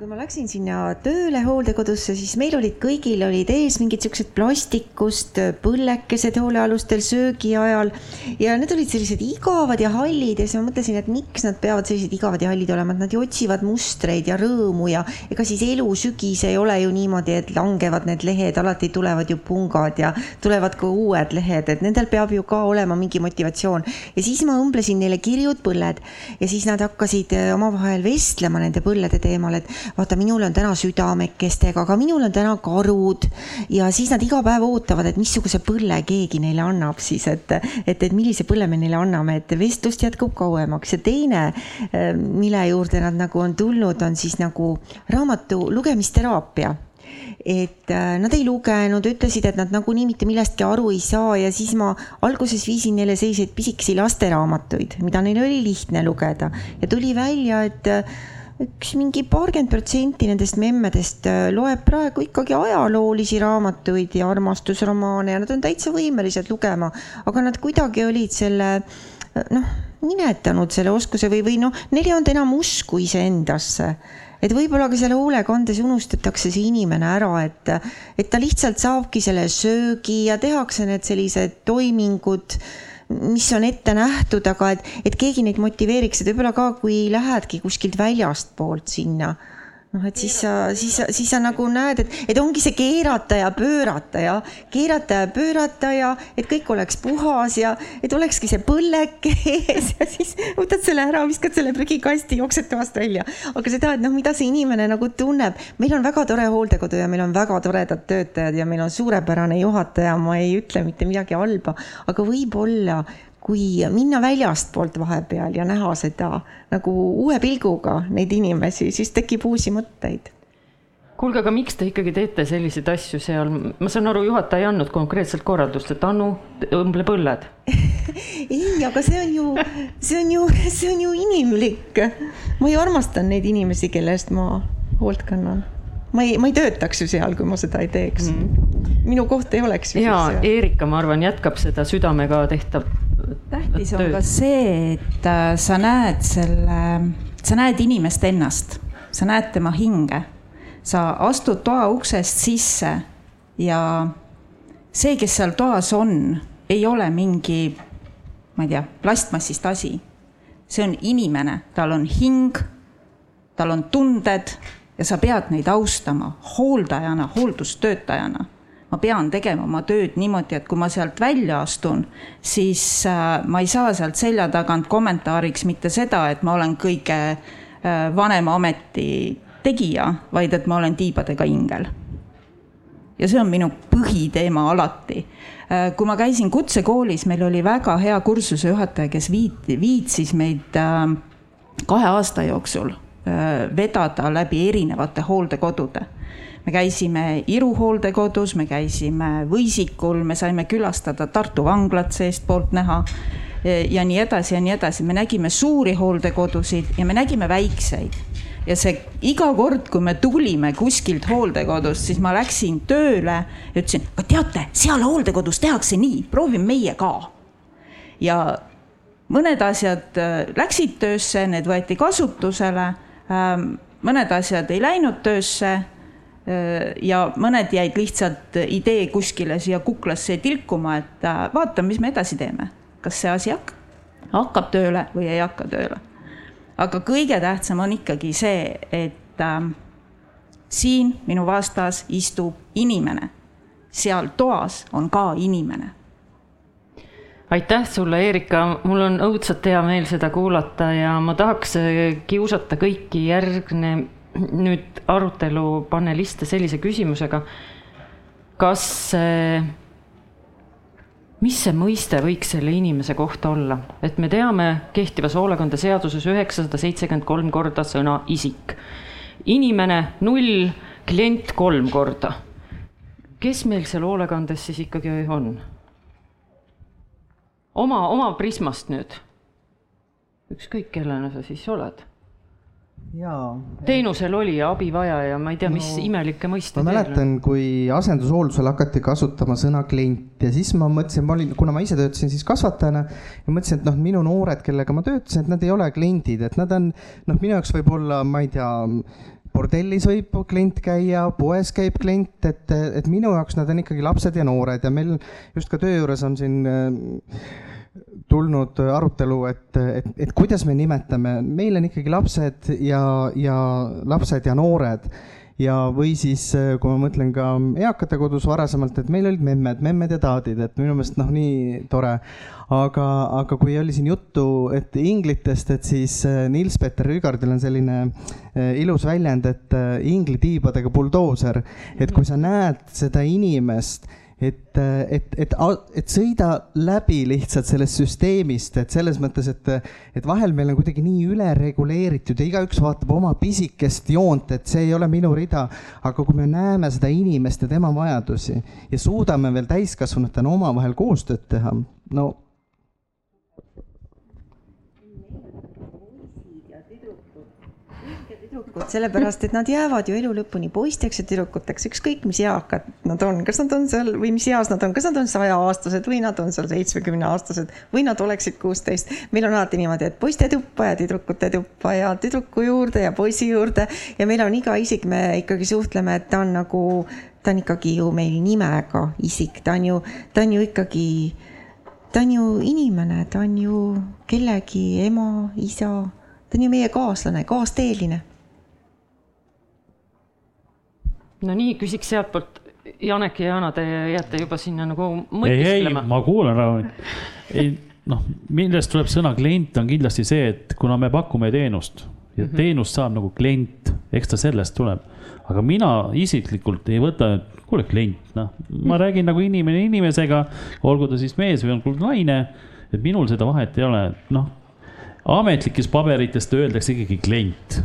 kui ma läksin sinna tööle hooldekodusse, siis meil olid kõigil olid ees mingid siuksed plastikust põllekesed hoolealustel söögi ajal. Ja need olid sellised igavad ja hallid ja siis ma mõtlesin, et miks nad peavad sellised igavad ja hallid olema, et nad ju otsivad mustreid ja rõõmu ja ega siis elu sügis ei ole ju niimoodi, et langevad need lehed, alati tulevad ju pungad ja tulevad ka uued lehed, et nendel peab ju ka olema mingi motivatsioon. Ja siis ma õmblesin neile kirjud põlled. Ja siis nad hakkasid omavahel vestlema nende põllede teemal, et vaata, minul on täna südamekestega, aga minul on täna karud. Ja siis nad iga päev ootavad, et missuguse põlle keegi neile annab siis, et, et, et millise põlle me neile anname, et vestlust jätkub kauemaks. Ja teine, mille juurde nad nagu on tulnud, on siis nagu raamatu lugemisteraapia. Et äh, nad ei lugenud, ütlesid, et nad nagunii mitte millestki aru ei saa ja siis ma alguses viisin neile selliseid pisikesi lasteraamatuid, mida neil oli lihtne lugeda. Ja tuli välja, et üks mingi paarkümmend protsenti nendest memmedest äh, loeb praegu ikkagi ajaloolisi raamatuid ja armastusromaane ja nad on täitsa võimelised lugema, aga nad kuidagi olid selle äh, noh, minetanud selle oskuse või, või noh, neil ei olnud enam usku iseendasse. Et võib-olla ka selle hoolekandes unustatakse see inimene ära, et, et ta lihtsalt saabki selle söögi ja tehakse need sellised toimingud mis on ette nähtud, aga et, et keegi neid motiveeriks, et võib-olla ka, kui lähedki kuskilt väljastpoolt sinna noh, et siis sa, siis sa, siis sa nagu näed, et, et ongi see keerata ja pöörata ja keerata ja pöörata ja et kõik oleks puhas ja et olekski see põlleke ees. Ja siis võtad selle ära, viskad selle prügikasti, jooksed toast välja. aga seda, et noh, mida see inimene nagu tunneb, meil on väga tore hooldekodu ja meil on väga toredad töötajad ja meil on suurepärane juhataja, ma ei ütle mitte midagi halba, aga võib-olla kui minna väljastpoolt vahepeal ja näha seda nagu uue pilguga neid inimesi, siis tekib uusi mõtteid kuulge, aga miks te ikkagi teete selliseid asju seal, ma saan aru, juhataja ei andnud konkreetselt korraldust, et Anu, õmble põlled ei, aga see on ju, see on ju, see on ju inimlik. ma ju armastan neid inimesi, kelle eest ma hoolt kannan. ma ei, ma ei töötaks ju seal, kui ma seda ei teeks mm.. minu koht ei oleks ju. ja Erika, ma arvan, jätkab seda südamega tehtav tähtis on ka see, et äh, sa näed selle, sa näed inimest ennast, sa näed tema hinge. sa astud toa uksest sisse ja see, kes seal toas on, ei ole mingi, ma ei tea, plastmassist asi. see on inimene, tal on hing, tal on tunded ja sa pead neid austama hooldajana, hooldustöötajana ma pean tegema oma tööd niimoodi, et kui ma sealt välja astun, siis äh, ma ei saa sealt selja tagant kommentaariks mitte seda, et ma olen kõige äh, vanema ameti tegija, vaid et ma olen tiibadega ingel. ja see on minu põhiteema alati. Äh, kui ma käisin kutsekoolis, meil oli väga hea kursuse juhataja, kes viit-, viitsis meid kahe aasta jooksul vedada läbi erinevate hooldekodude me käisime Iru hooldekodus, me käisime Võisikul, me saime külastada Tartu vanglat seestpoolt näha ja nii edasi ja nii edasi, me nägime suuri hooldekodusid ja me nägime väikseid ja see iga kord, kui me tulime kuskilt hooldekodust, siis ma läksin tööle ja ütlesin, aga teate, seal hooldekodus tehakse nii, proovime meie ka. ja mõned asjad äh, läksid töösse, need võeti kasutusele. Ähm, mõned asjad ei läinud töösse. Äh, ja mõned jäid lihtsalt idee kuskile siia kuklasse tilkuma, et äh, vaatame, mis me edasi teeme, kas see asi hakkab, hakkab tööle või ei hakka tööle. Aga kõige tähtsam on ikkagi see, et äh, siin minu vastas istub inimene, seal toas on ka inimene. Aitäh sulle, Erika, mul on õudselt hea meel seda kuulata ja ma tahaks äh, kiusata kõiki järgne nüüd arutelu paneliste sellise küsimusega. kas äh, mis see mõiste võiks selle inimese kohta olla, et me teame kehtivas hoolekandeseaduses üheksasada seitsekümmend kolm korda sõna isik. inimene null, klient kolm korda. kes meil seal hoolekandes siis ikkagi on? oma, oma prismast nüüd. ükskõik, kellena sa siis oled teenusel olija, abivajaja, ma ei tea, mis no, imelikke mõisteid. ma mäletan, kui asendushooldusel hakati kasutama sõna klient ja siis ma mõtlesin, ma olin, kuna ma ise töötasin siis kasvatajana ja mõtlesin, et noh, minu noored, kellega ma töötasin, et nad ei ole kliendid, et nad on noh, minu jaoks võib-olla, ma ei tea bordellis võib klient käia, poes käib klient, et, et minu jaoks nad on ikkagi lapsed ja noored ja meil just ka töö juures on siin äh, tulnud arutelu, et, et, et kuidas me nimetame, meil on ikkagi lapsed ja, ja lapsed ja noored ja, või siis, kui ma mõtlen ka eakate kodus varasemalt, et meil olid memmed, memmed ja taadid, et minu meelest noh, nii tore. aga, aga kui oli siin juttu, et inglitest, et siis äh, Nils-Peter Rügardil on selline äh, ilus väljend, et äh, inglitiibadega buldooser, et kui sa näed seda inimest et, et, et, et sõida läbi lihtsalt sellest süsteemist, et selles mõttes, et, et vahel meil on kuidagi nii ülereguleeritud ja igaüks vaatab oma pisikest joont, et see ei ole minu rida. aga kui me näeme seda inimest ja tema vajadusi ja suudame veel täiskasvanutena omavahel koostööd teha, no tüdrukud, sellepärast et nad jäävad ju elu lõpuni poisteks ja tüdrukuteks, ükskõik mis eakad nad on, kas nad on seal või mis eas nad on, kas nad on sajaaastased või nad on seal seitsmekümneaastased või nad oleksid kuusteist. meil on alati niimoodi, et poiste tuppa ja tüdrukute tuppa ja tüdruku juurde ja poisi juurde. Ja meil on iga isik, me ikkagi suhtleme, et ta on nagu, ta on ikkagi ju meil nimega isik, ta on ju, ta on ju ikkagi ta on ju inimene, ta on ju kellegi ema, isa, ta on ju meie kaaslane, kaasteeline no nii, küsiks sealtpoolt. Janek ja Jana, te jääte juba sinna nagu mõtisklema. ma kuulan rahu. ei noh, millest tuleb sõna klient, on kindlasti see, et kuna me pakume teenust ja mm -hmm. teenust saab nagu klient, eks ta sellest tuleb. aga mina isiklikult ei võta, et kuule, klient, noh, ma mhm. räägin nagu inimene inimesega, olgu ta siis mees või olgu naine. et minul seda vahet ei ole, noh, ametlikes paberites öeldakse ikkagi klient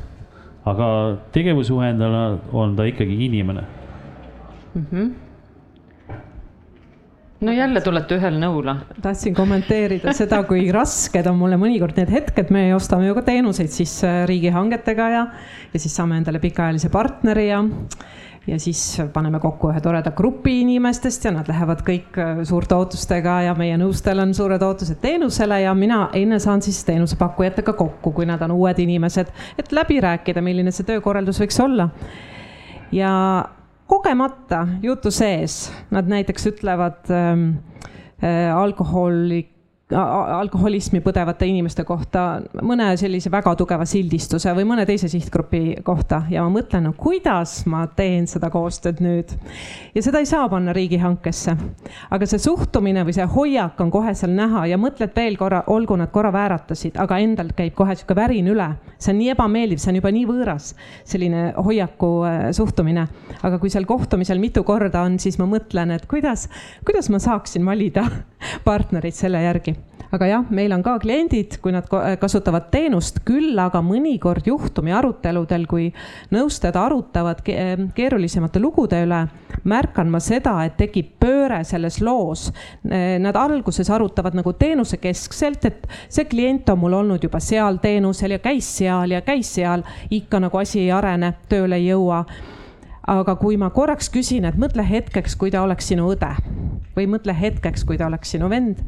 aga tegevusjuhendajana on ta ikkagi inimene mm. -hmm no jälle tulete ühel nõule. tahtsin kommenteerida seda, kui rasked on mulle mõnikord need hetked, me ostame ju ka teenuseid siis riigihangetega ja, ja siis saame endale pikaajalise partneri ja ja siis paneme kokku ühe toreda grupi inimestest ja nad lähevad kõik äh, suurte ootustega ja meie nõustel on suured ootused teenusele ja mina enne saan siis teenusepakkujatega kokku, kui nad on uued inimesed, et läbi rääkida, milline see töökorraldus võiks olla. ja kogemata jutu sees nad näiteks ütlevad ähm, äh, alkoholi alkoholismi põdevate inimeste kohta mõne sellise väga tugeva sildistuse või mõne teise sihtgrupi kohta ja ma mõtlen, no kuidas ma teen seda koostööd nüüd. ja seda ei saa panna riigihankesse. aga see suhtumine või see hoiak on kohe seal näha ja mõtled veel korra, olgu nad korra vääratasid, aga endal käib kohe sihuke värin üle. see on nii ebameeldiv, see on juba nii võõras, selline hoiaku äh, suhtumine. aga kui seal kohtumisel mitu korda on, siis ma mõtlen, et kuidas, kuidas ma saaksin valida partnerit selle järgi aga jah, meil on ka kliendid, kui nad kasutavad teenust, küll aga mõnikord juhtumi aruteludel, kui nõustajad arutavad keerulisemate lugude üle, märkan ma seda, et tekib pööre selles loos. Nad alguses arutavad nagu teenusekeskselt, et see klient on mul olnud juba seal teenusel ja käis seal ja käis seal, ikka nagu asi ei arene, tööle ei jõua aga kui ma korraks küsin, et mõtle hetkeks, kui ta oleks sinu õde või mõtle hetkeks, kui ta oleks sinu vend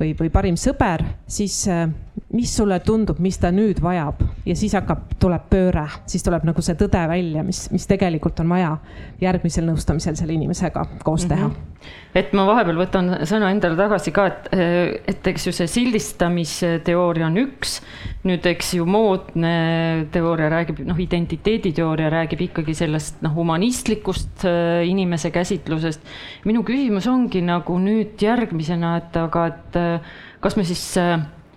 või, või parim sõber, siis äh, mis sulle tundub, mis ta nüüd vajab ja siis hakkab, tuleb pööre, siis tuleb nagu see tõde välja, mis, mis tegelikult on vaja järgmisel nõustamisel selle inimesega koos mhm. teha mm. -hmm. et ma vahepeal võtan sõna endale tagasi ka, et, et eks ju see sildistamisteooria on üks, nüüd eks ju moodne teooria räägib, noh, identiteediteooria räägib ikkagi sellest noh, humanistlikust äh, inimese käsitlusest. minu küsimus ongi nagu nüüd järgmisena, et aga, et kas me siis,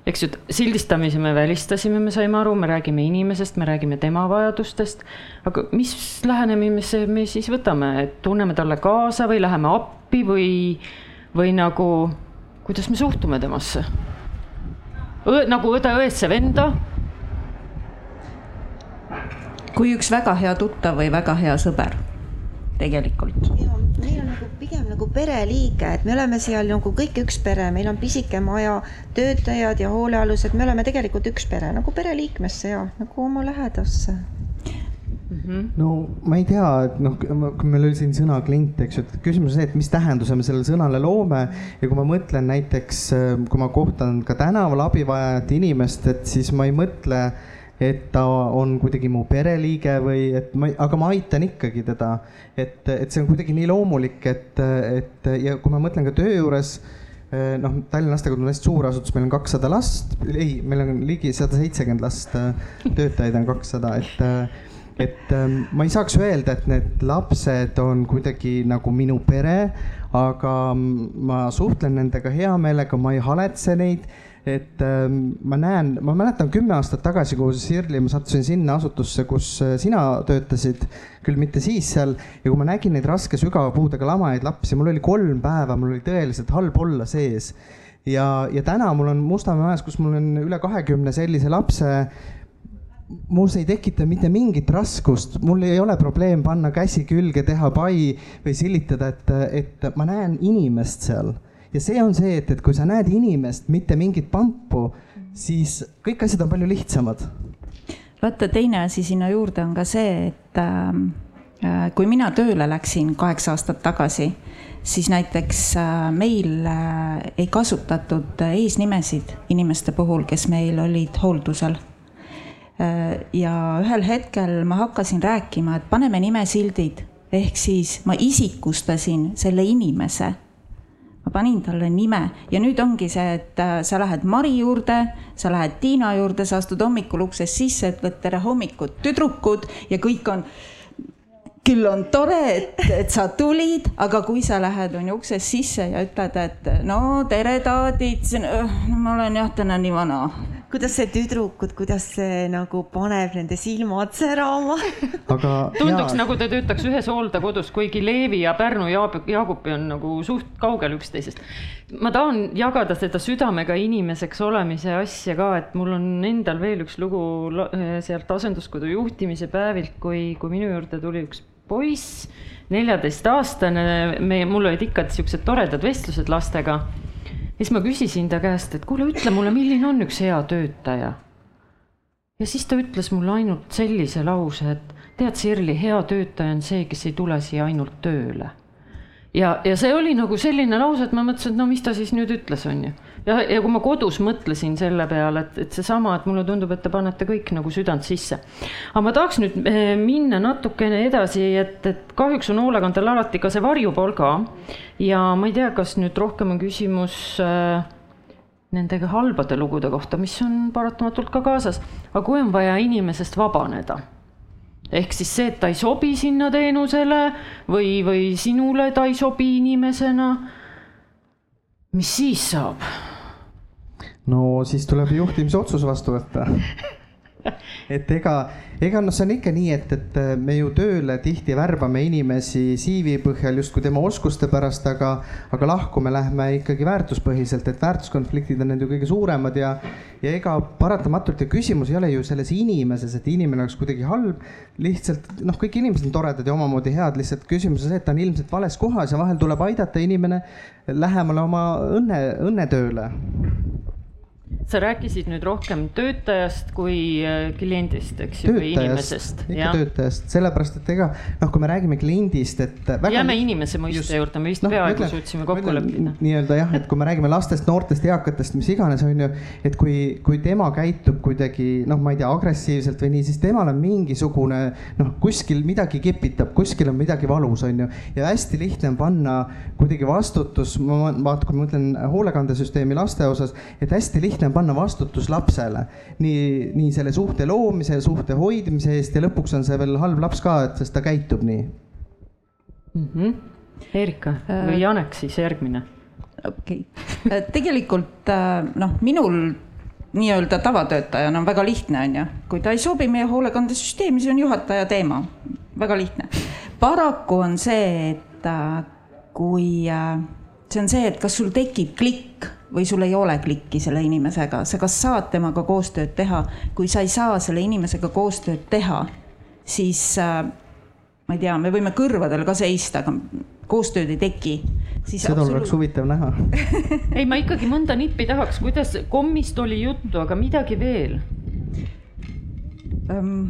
eks ju, sildistamise me välistasime, me saime aru, me räägime inimesest, me räägime tema vajadustest. aga mis lähenemise me siis võtame, et tunneme talle kaasa või läheme appi või, või nagu, kuidas me suhtume temasse? nagu õde õesse venda kui üks väga hea tuttav või väga hea sõber tegelikult. meil on nagu pigem nagu pereliige, et me oleme seal nagu kõik üks pere, meil on pisike maja, töötajad ja hoolealused, me oleme tegelikult üks pere nagu pereliikmesse ja nagu oma lähedasse mm. -hmm. no ma ei tea, et noh, kui meil oli siin sõna klient, eks ju, et küsimus on see, et mis tähenduse me sellele sõnale loome ja kui ma mõtlen näiteks, kui ma kohtan ka tänaval abivajajat inimest, et siis ma ei mõtle et ta on kuidagi mu pereliige või et ma, aga ma aitan ikkagi teda. et, et see on kuidagi nii loomulik, et, et ja kui ma mõtlen ka töö juures eh, noh, Tallinna lastekodu on hästi suur asutus, meil on kakssada last, ei, meil on ligi sada seitsekümmend last, eh, töötajaid on kakssada, et eh, et ma ei saaks öelda, et need lapsed on kuidagi nagu minu pere, aga ma suhtlen nendega hea meelega, ma ei haletse neid et ähm, ma näen, ma mäletan kümme aastat tagasi koos Sirli, ma sattusin sinna asutusse, kus äh, sina töötasid, küll mitte siis seal. ja kui ma nägin neid raske sügava puudega lamajaid lapsi, mul oli kolm päeva, mul oli tõeliselt halb olla sees. ja, ja täna mul on Mustamäe majas, kus mul on üle kahekümne sellise lapse mul see ei tekita mitte mingit raskust, mul ei ole probleem panna käsi külge, teha pai või silitada, et, et ma näen inimest seal ja see on see, et, et kui sa näed inimest, mitte mingit pampu, siis kõik asjad on palju lihtsamad. vaata, teine asi sinna juurde on ka see, et ähm, äh, kui mina tööle läksin kaheksa aastat tagasi, siis näiteks äh, meil äh, ei kasutatud eesnimesid inimeste puhul, kes meil olid hooldusel äh,. ja ühel hetkel ma hakkasin rääkima, et paneme nimesildid ehk siis ma isikustasin selle inimese ma panin talle nime. Ja nüüd ongi see, et äh, sa lähed Mari juurde, sa lähed Tiina juurde, sa astud hommikul uksest sisse, ütled tere hommikut, tüdrukud ja kõik on küll on tore, et, et sa tulid, aga kui sa lähed, on ju uksest sisse ja ütled, et no tere, taadid, ma olen jah, täna nii vana kuidas see tüdrukud, kuidas see nagu paneb nende silmad särama aga tunduks jaa. nagu ta töötaks ühes hooldekodus, kuigi Leevi ja Pärnu Jaab, Jaagupi on nagu suht kaugel üksteisest. ma tahan jagada seda südamega inimeseks olemise asja ka, et mul on endal veel üks lugu sealt asenduskodu juhtimise päevilt, kui, kui minu juurde tuli üks poiss, neljateistaastane, me, mul olid ikka siuksed toredad vestlused lastega siis ma küsisin ta käest, et kuule, ütle mulle, milline on üks hea töötaja. ja siis ta ütles mulle ainult sellise lause, et tead, Sirli, hea töötaja on see, kes ei tule siia ainult tööle. ja, ja see oli nagu selline lause, et ma mõtlesin, et no mis ta siis nüüd ütles, on ju ja, ja kui ma kodus mõtlesin selle peale, et, et seesama, et mulle tundub, et te panete kõik nagu südant sisse. aga ma tahaks nüüd eh, minna natukene edasi, et, et kahjuks on hoolekandel alati ka see varjupool ka. ja ma ei tea, kas nüüd rohkem on küsimus äh, nendega halbade lugude kohta, mis on paratamatult ka kaasas, aga kui on vaja inimesest vabaneda ehk siis see, et ta ei sobi sinna teenusele või, või sinule ta ei sobi inimesena. mis siis saab? No siis tuleb juhtimisotsus vastu võtta et ega, ega noh, see on ikka nii, et, et me ju tööle tihti värbame inimesi CV põhjal justkui tema oskuste pärast, aga, aga lahku me lähme ikkagi väärtuspõhiselt, et väärtuskonfliktid on need ju kõige suuremad ja, ja ega paratamatult ja küsimus ei ole ju selles inimeses, et inimene oleks kuidagi halb. lihtsalt noh, kõik inimesed on toredad ja omamoodi head, lihtsalt küsimus on see, et ta on ilmselt vales kohas ja vahel tuleb aidata inimene lähemale oma õnne, õnnetööle sa rääkisid nüüd rohkem töötajast kui äh, kliendist, eks ju, või inimesest. ikka ja. töötajast, sellepärast et ega noh, kui me räägime kliendist, et. jääme inimese mõiste juurde, me vist no, peaaegu suutsime kokku leppida. nii-öelda jah, et kui me räägime lastest, noortest, eakatest, mis iganes, on ju, et kui, kui tema käitub kuidagi noh, ma ei tea, agressiivselt või nii, siis temal on mingisugune noh, kuskil midagi kipitab, kuskil on midagi valus, on ju. ja hästi lihtne on panna kuidagi vastutus, ma vaatan, kui ma mõtlen hoolekandesüsteemi laste osas, et hästi lihtne on panna vastutus lapsele nii, nii selle suhte loomise ja suhte hoidmise eest ja lõpuks on see veel halb laps ka, et sest ta käitub nii mm. -hmm. Erika või äh, Janek siis järgmine. okei okay., äh, tegelikult äh, noh, minul nii-öelda tavatöötajana on väga lihtne, on ju, kui ta ei sobi meie hoolekandesüsteemi, see on juhataja teema, väga lihtne. paraku on see, et kui see on see, et kas sul tekib klikk või sul ei ole klikki selle inimesega, sa kas saad temaga koostööd teha. kui sa ei saa selle inimesega koostööd teha, siis äh, ma ei tea, me võime kõrvadel ka seista, aga koostööd ei teki. seda absoluut... oleks huvitav näha ei, ma ikkagi mõnda nippi tahaks, kuidas kommist oli juttu, aga midagi veel um,?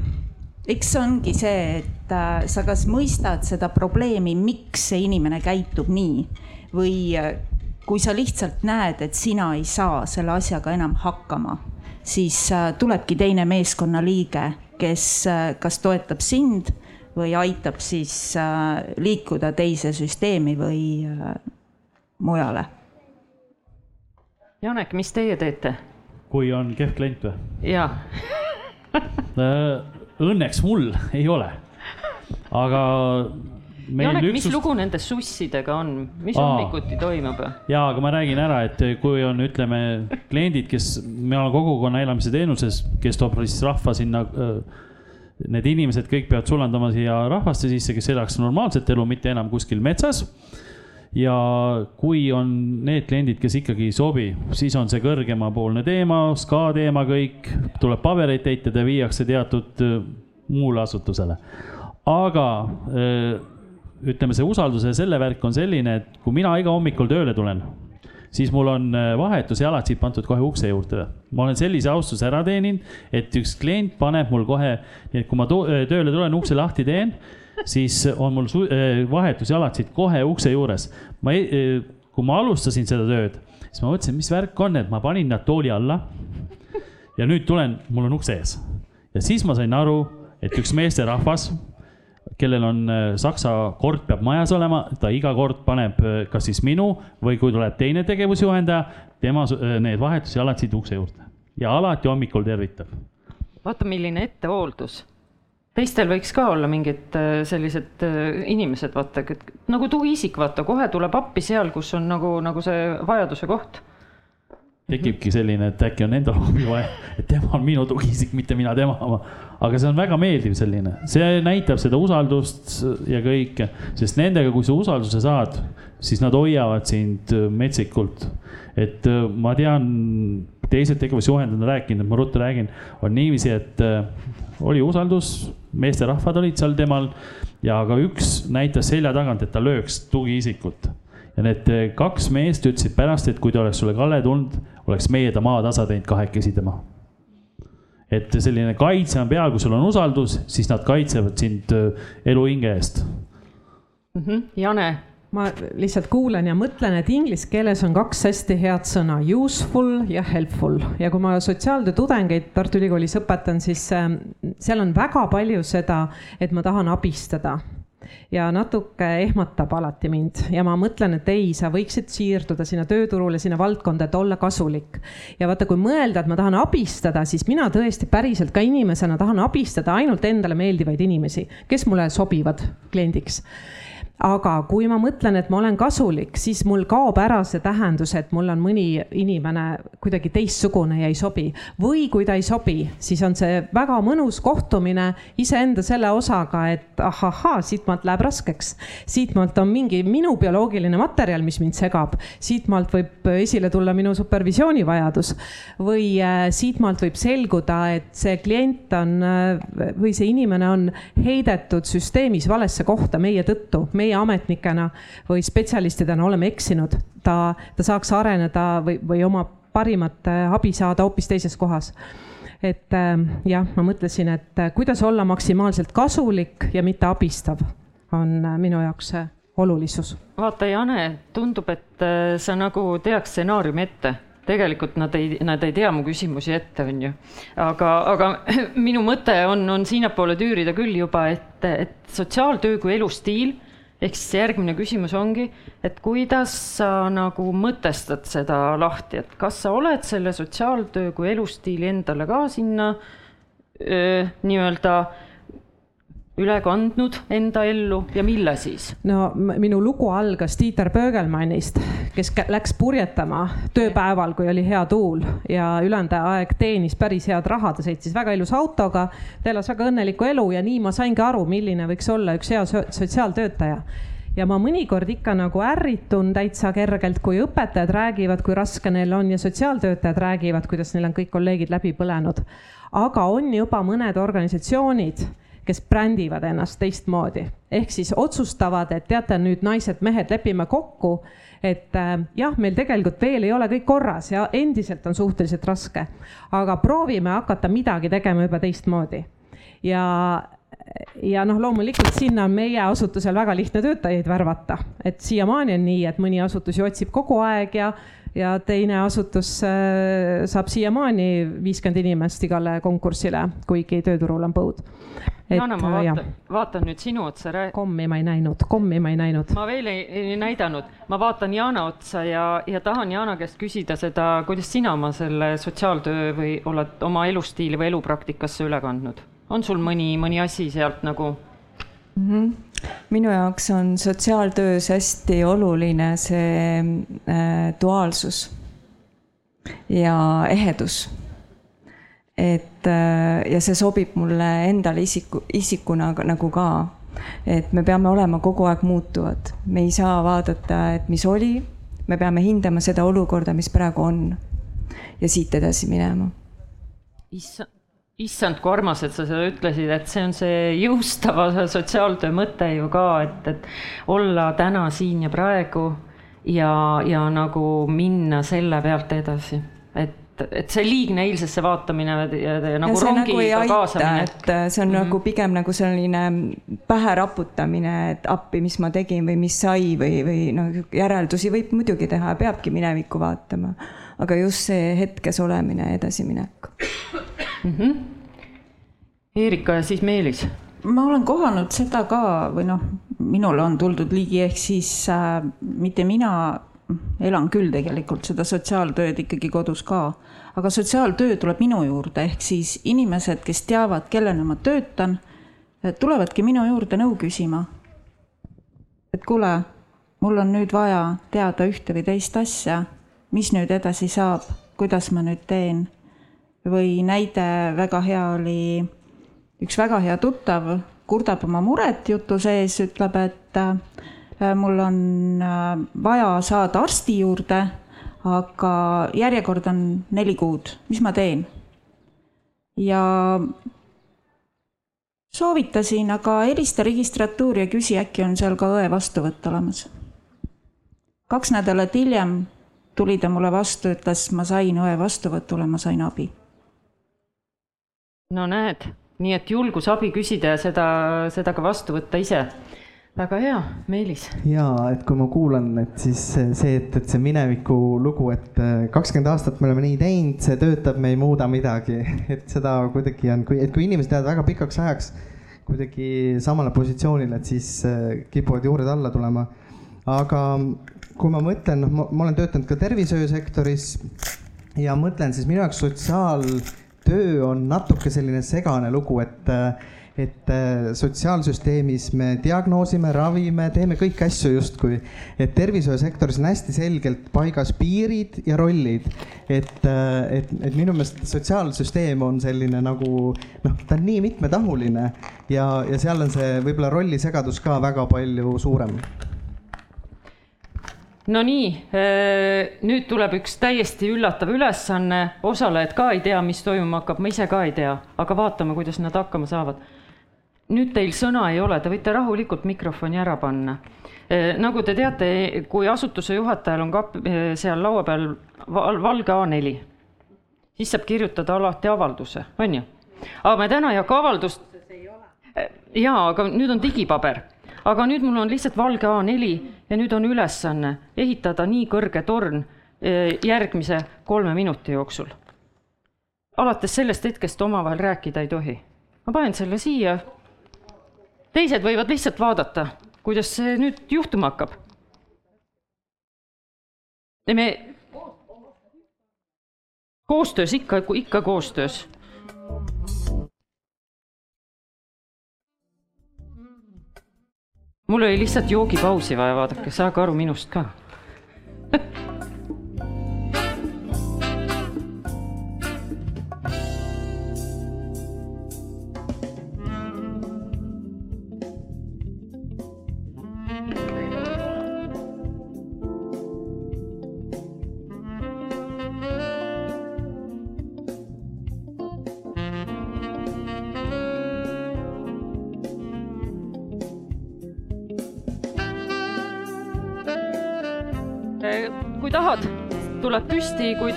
eks see ongi see, et äh, sa kas mõistad seda probleemi, miks see inimene käitub nii või äh, kui sa lihtsalt näed, et sina ei saa selle asjaga enam hakkama, siis äh, tulebki teine meeskonnaliige, kes äh, kas toetab sind või aitab siis liikuda teise süsteemi või mujale. Janek, mis teie teete? kui on kehv klient või? jaa Õnneks mul ei ole, aga Janek, mis üksust... lugu nende sussidega on, mis hommikuti toimub? ja, aga ma räägin ära, et kui on, ütleme, kliendid, kes, me oleme kogukonna elamise teenuses, kes toob siis rahva sinna. Need inimesed kõik peavad sulandama siia rahvaste sisse, kes elaks normaalset elu, mitte enam kuskil metsas ja kui on need kliendid, kes ikkagi ei sobi, siis on see kõrgemapoolne teema, SKA teema kõik, tuleb pabereid täitada ja viiakse teatud muule asutusele. aga ütleme, see usalduse selle värk on selline, et kui mina iga hommikul tööle tulen, siis mul on äh, vahetusjalatsid pandud kohe ukse juurde. ma olen sellise austuse ära teeninud, et üks klient paneb mul kohe, nii et kui ma äh, tööle tulen, ukse lahti teen, siis on mul äh, vahetusjalatsid kohe ukse juures. ma, kui ma alustasin seda tööd, siis ma mõtlesin, mis värk on, et ma panin nad tooli alla. ja nüüd tulen, mul on ukse ees ja siis ma sain aru, et üks meesterahvas kellel on äh, saksa kord peab majas olema, ta iga kord paneb äh, kas siis minu või kui tuleb teine tegevusjuhendaja, tema äh, need vahetusjalad siit ukse juurde ja alati hommikul tervitab. vaata, milline ettehooldus. teistel võiks ka olla mingid sellised inimesed, vaata nagu tugiisik, vaata kohe tuleb appi seal, kus on nagu, nagu see vajaduse koht tekibki selline, et äkki on endal abi vaja, et tema on minu tugiisik, mitte mina tema oma. aga see on väga meeldiv selline, see näitab seda usaldust ja kõike, sest nendega, kui sa usalduse saad, siis nad hoiavad sind metsikult. et äh, ma tean, teised tegevusjuhendajad on rääkinud, ma ruttu räägin, on niiviisi, et äh, oli usaldus, meesterahvad olid seal temal ja ka üks näitas selja tagant, et ta lööks tugiisikut ja need äh, kaks meest ütlesid pärast, et kui ta oleks sulle Kalle tulnud, oleks meie ta maatasa teinud kahekesi tema. et selline kaitse on peal, kui sul on usaldus, siis nad kaitsevad sind äh, elu hinge eest mm. -hmm. Jane ma lihtsalt kuulan ja mõtlen, et inglise keeles on kaks hästi head sõna, useful ja helpful ja kui ma sotsiaaltöö tudengeid Tartu Ülikoolis õpetan, siis äh, seal on väga palju seda, et ma tahan abistada ja natuke ehmatab alati mind ja ma mõtlen, et ei, sa võiksid siirduda sinna tööturule, sinna valdkonda, et olla kasulik. ja vaata, kui mõelda, et ma tahan abistada, siis mina tõesti päriselt ka inimesena tahan abistada ainult endale meeldivaid inimesi, kes mulle sobivad kliendiks aga kui ma mõtlen, et ma olen kasulik, siis mul kaob ära see tähendus, et mul on mõni inimene kuidagi teistsugune ja ei sobi. või kui ta ei sobi, siis on see väga mõnus kohtumine iseenda selle osaga, et ahahaa, siitmaalt läheb raskeks. siitmaalt on mingi minu bioloogiline materjal, mis mind segab, siitmaalt võib esile tulla minu supervisioonivajadus või äh, siitmaalt võib selguda, et see klient on äh, või see inimene on heidetud süsteemis valesse kohta meie tõttu, meie meie ametnikena või spetsialistidena oleme eksinud, ta, ta saaks areneda või, või oma parimat äh, abi saada hoopis teises kohas et äh, jah, ma mõtlesin, et äh, kuidas olla maksimaalselt kasulik ja mitte abistav, on minu jaoks olulisus. vaata, Jane, tundub, et sa nagu teaks stsenaariumi ette tegelikult nad ei, nad ei tea mu küsimusi ette, on ju. aga, aga minu mõte on, on sinnapoole tüürida küll juba, et, et sotsiaaltöö kui elustiil ehk siis järgmine küsimus ongi, et kuidas sa nagu mõtestad seda lahti, et kas sa oled selle sotsiaaltöö kui elustiili endale ka sinna nii-öelda üle kandnud enda ellu ja mille siis? no minu lugu algas Tiiter Pöögelmannist, kes läks purjetama tööpäeval, kui oli hea tuul ja ülejäänud aeg teenis päris head raha, ta sõitis väga ilusa autoga, ta elas väga õnnelikku elu ja nii ma saingi aru, milline võiks olla üks hea sotsiaaltöötaja ja ma mõnikord ikka nagu ärritun täitsa kergelt, kui õpetajad räägivad, kui raske neil on ja sotsiaaltöötajad räägivad, kuidas neil on kõik kolleegid läbi põlenud. aga on juba mõned organisatsioonid kes brändivad ennast teistmoodi. ehk siis otsustavad, et teate nüüd naised-mehed, lepime kokku, et äh, jah, meil tegelikult veel ei ole kõik korras ja endiselt on suhteliselt raske, aga proovime hakata midagi tegema juba teistmoodi. ja, ja noh, loomulikult sinna on meie asutusel väga lihtne töötajaid värvata, et siiamaani on nii, et mõni asutus ju otsib kogu aeg ja ja teine asutus äh, saab siiamaani viiskümmend inimest igale konkursile, kuigi tööturul on põud Jana, ma äh, vaatan, vaatan nüüd sinu otsa. kommi ma ei näinud, kommi ma ei näinud. ma veel ei, ei näidanud, ma vaatan Jana otsa ja, ja tahan Jana käest küsida seda, kuidas sina oma selle sotsiaaltöö või oled oma elustiili või elupraktikasse üle kandnud? on sul mõni, mõni asi sealt nagu mm? -hmm minu jaoks on sotsiaaltöös hästi oluline see äh, duaalsus ja ehedus et äh, ja see sobib mulle endale isiku, isikuna nagu ka. et me peame olema kogu aeg muutuvad, me ei saa vaadata, et mis oli, me peame hindama seda olukorda, mis praegu on ja siit edasi minema. issand, issand, kui armas, et sa seda ütlesid, et see on see jõustava sotsiaaltöö mõte ju ka, et, et olla täna siin ja praegu ja, ja nagu minna selle pealt edasi, et et, et see liigne eilsesse vaatamine ja, ja nagu rongiga nagu kaasamine. et äh, see on mm -hmm. nagu pigem nagu selline pähe raputamine, et appi, mis ma tegin või mis sai või, või noh, järeldusi võib muidugi teha, peabki minevikku vaatama. aga just see hetkes olemine ja edasiminek mm. -hmm. Erika ja siis Meelis ma olen kohanud seda ka või noh, minule on tuldud ligi, ehk siis äh, mitte mina elan küll tegelikult seda sotsiaaltööd ikkagi kodus ka, aga sotsiaaltöö tuleb minu juurde, ehk siis inimesed, kes teavad, kellena ma töötan, tulevadki minu juurde nõu küsima. et kuule, mul on nüüd vaja teada ühte või teist asja, mis nüüd edasi saab, kuidas ma nüüd teen. või näide väga hea oli, üks väga hea tuttav kurdab oma muret jutu sees, ütleb, et mul on äh, vaja saada arsti juurde, aga järjekord on neli kuud, mis ma teen? ja soovitasin, aga helista registratuuri ja küsi, äkki on seal ka õe vastuvõtt olemas. kaks nädalat hiljem tuli ta mulle vastu, ütles, ma sain õe vastuvõtule, ma sain abi. no näed, nii et julgus abi küsida ja seda, seda ka vastu võtta ise väga hea, Meelis. ja et kui ma kuulan, et siis see, et, et see mineviku lugu, et äh, kakskümmend aastat me oleme nii teinud, see töötab, me ei muuda midagi, et seda kuidagi on, kui, et kui inimesed jäävad väga pikaks ajaks kuidagi samale positsioonile, et siis äh, kipuvad juured alla tulema. aga kui ma mõtlen, noh, ma olen töötanud ka tervishoiusektoris ja mõtlen, siis minu jaoks sotsiaaltöö on natuke selline segane lugu, et äh, et äh, sotsiaalsüsteemis me diagnoosime, ravime, teeme kõiki asju justkui. et tervishoiusektoris on hästi selgelt paigas piirid ja rollid. et, et, et minu meelest sotsiaalsüsteem on selline nagu noh, ta on nii mitmetahuline ja, ja seal on see võib-olla rollisegadus ka väga palju suurem Nonii, nüüd tuleb üks täiesti üllatav ülesanne, osalejad ka ei tea, mis toimuma hakkab, ma ise ka ei tea, aga vaatame, kuidas nad hakkama saavad. Nüüd teil sõna ei ole, te võite rahulikult mikrofoni ära panna. nagu te teate, kui asutuse juhatajal on kap-, seal laua peal val valge A4, siis saab kirjutada alati avalduse, on ju? aga me täna ei hakka avaldust. jaa, aga nüüd on digipaber aga nüüd mul on lihtsalt valge A4 ja nüüd on ülesanne ehitada nii kõrge torn eh, järgmise kolme minuti jooksul. alates sellest hetkest omavahel rääkida ei tohi. ma panen selle siia. Teised võivad lihtsalt vaadata, kuidas see nüüd juhtuma hakkab. me koostöös ikka, ikka koostöös mul oli lihtsalt joogipausi vaja, vaadake, saage aru minust ka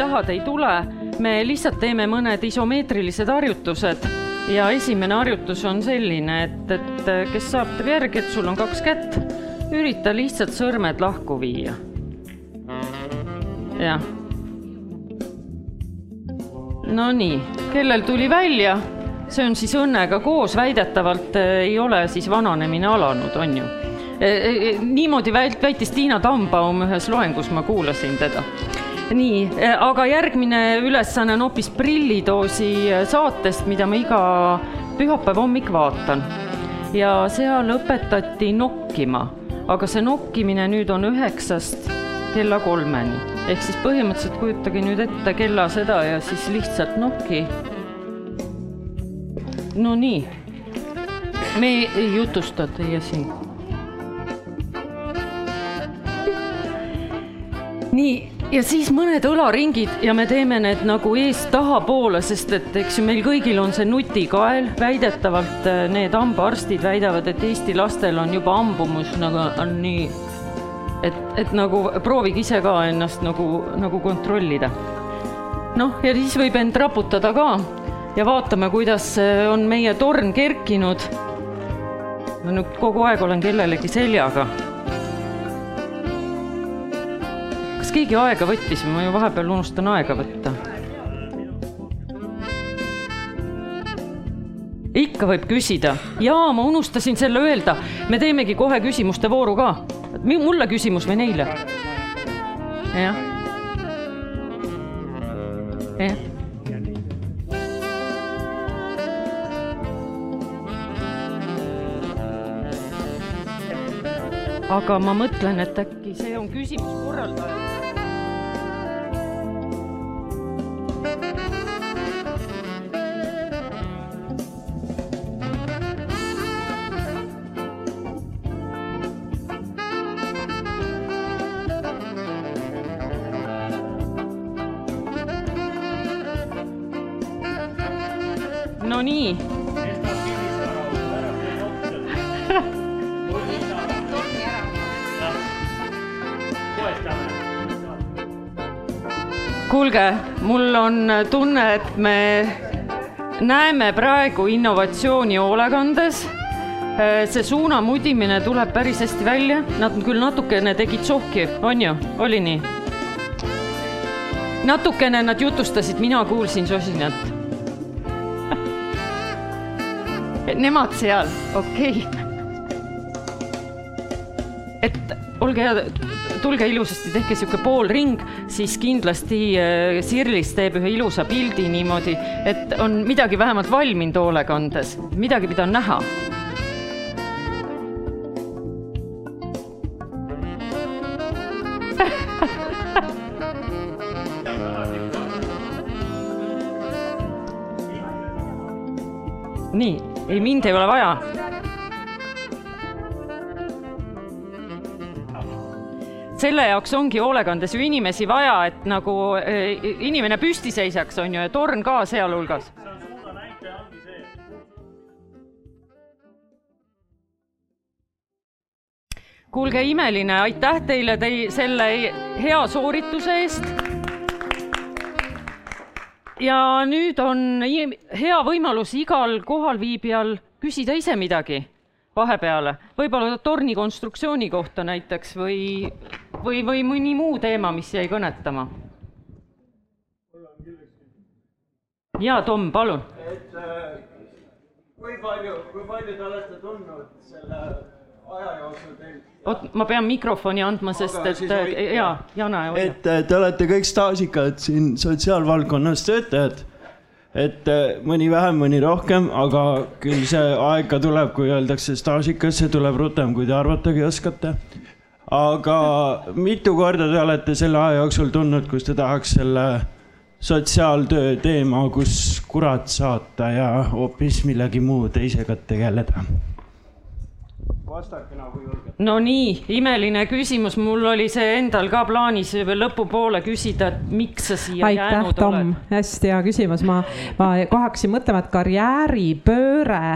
tahad, ei tule. me lihtsalt teeme mõned isomeetrilised harjutused ja esimene harjutus on selline, et, et kes saab, teeb järgi, et sul on kaks kätt, ürita lihtsalt sõrmed lahku viia. jah. Nonii, kellel tuli välja, see on siis õnnega koos, väidetavalt ei ole siis vananemine alanud, on ju niimoodi väitis Tiina Tambaum ühes loengus, ma kuulasin teda. Nii, aga järgmine ülesanne on hoopis prillidoosi saatest, mida ma iga pühapäeva hommik vaatan. ja seal õpetati nokkima, aga see nokkimine nüüd on üheksast kella kolmeni. ehk siis põhimõtteliselt kujutage nüüd ette kella seda ja siis lihtsalt nokki. no nii, me ei jutusta teie siin nii, ja siis mõned õlaringid ja me teeme need nagu eest tahapoole, sest et eks ju meil kõigil on see nutikael, väidetavalt äh, need hambaarstid väidavad, et Eesti lastel on juba hambumus nagu on nii, et, et nagu proovige ise ka ennast nagu, nagu kontrollida. noh, ja siis võib end raputada ka ja vaatame, kuidas äh, on meie torn kerkinud. ma nüüd kogu aeg olen kellelegi seljaga kas keegi aega võttis, ma ju vahepeal unustan aega võtta. ikka võib küsida. jaa, ma unustasin selle öelda. me teemegi kohe küsimuste vooru ka. mulle küsimus või neile? jah. jah. aga ma mõtlen, et äkki see on küsimus korraldajale. On tunne, et me näeme praegu innovatsiooni hoolekandes. see suunamudimine tuleb päris hästi välja, nad küll natukene tegid sohki, on ju, oli nii? natukene nad jutustasid, mina kuulsin sosinat Nemad seal, okei okay.. et olge hea, tulge ilusasti, tehke sihuke poolring, siis kindlasti äh, Sirlis teeb ühe ilusa pildi niimoodi, et on midagi vähemalt valminud hoolekandes, midagi, mida on näha nii, ei mind ei ole vaja. Selle jaoks ongi hoolekandes ju inimesi vaja, et nagu äh, inimene püsti seisaks, on ju, ja torn ka sealhulgas. kuulge, imeline, aitäh teile tei-, selle hea soorituse eest ja nüüd on hea võimalus igal kohalviibijal küsida ise midagi vahepeale, võib-olla torni konstruktsiooni kohta näiteks või, või, või mõni muu teema, mis jäi kõnetama. ja Tom, palun. et äh, kui palju, kui palju te olete tundnud selle aja jooksul teil oot, ma pean mikrofoni andma, sest Aga et siis hoidke. ja, Jana. et äh, te olete kõik staažikad siin sotsiaalvaldkonnas töötajad. et äh, mõni vähem, mõni rohkem, aga küll see aeg ka tuleb, kui öeldakse staažikas, see tuleb rutem, kui te arvatagi oskate. Aga mitu korda te olete selle aja jooksul tundnud, kus te tahaks selle sotsiaaltöö teema, kus kurat saata ja hoopis millegi muu teisega tegeleda? vastake nagu julgelt. no nii, imeline küsimus, mul oli see endal ka plaanis lõpupoole küsida, et miks sa siia aitäh, jäänud Tom oled., hästi hea küsimus, ma, ma kohe hakkasin mõtlema, et karjääripööre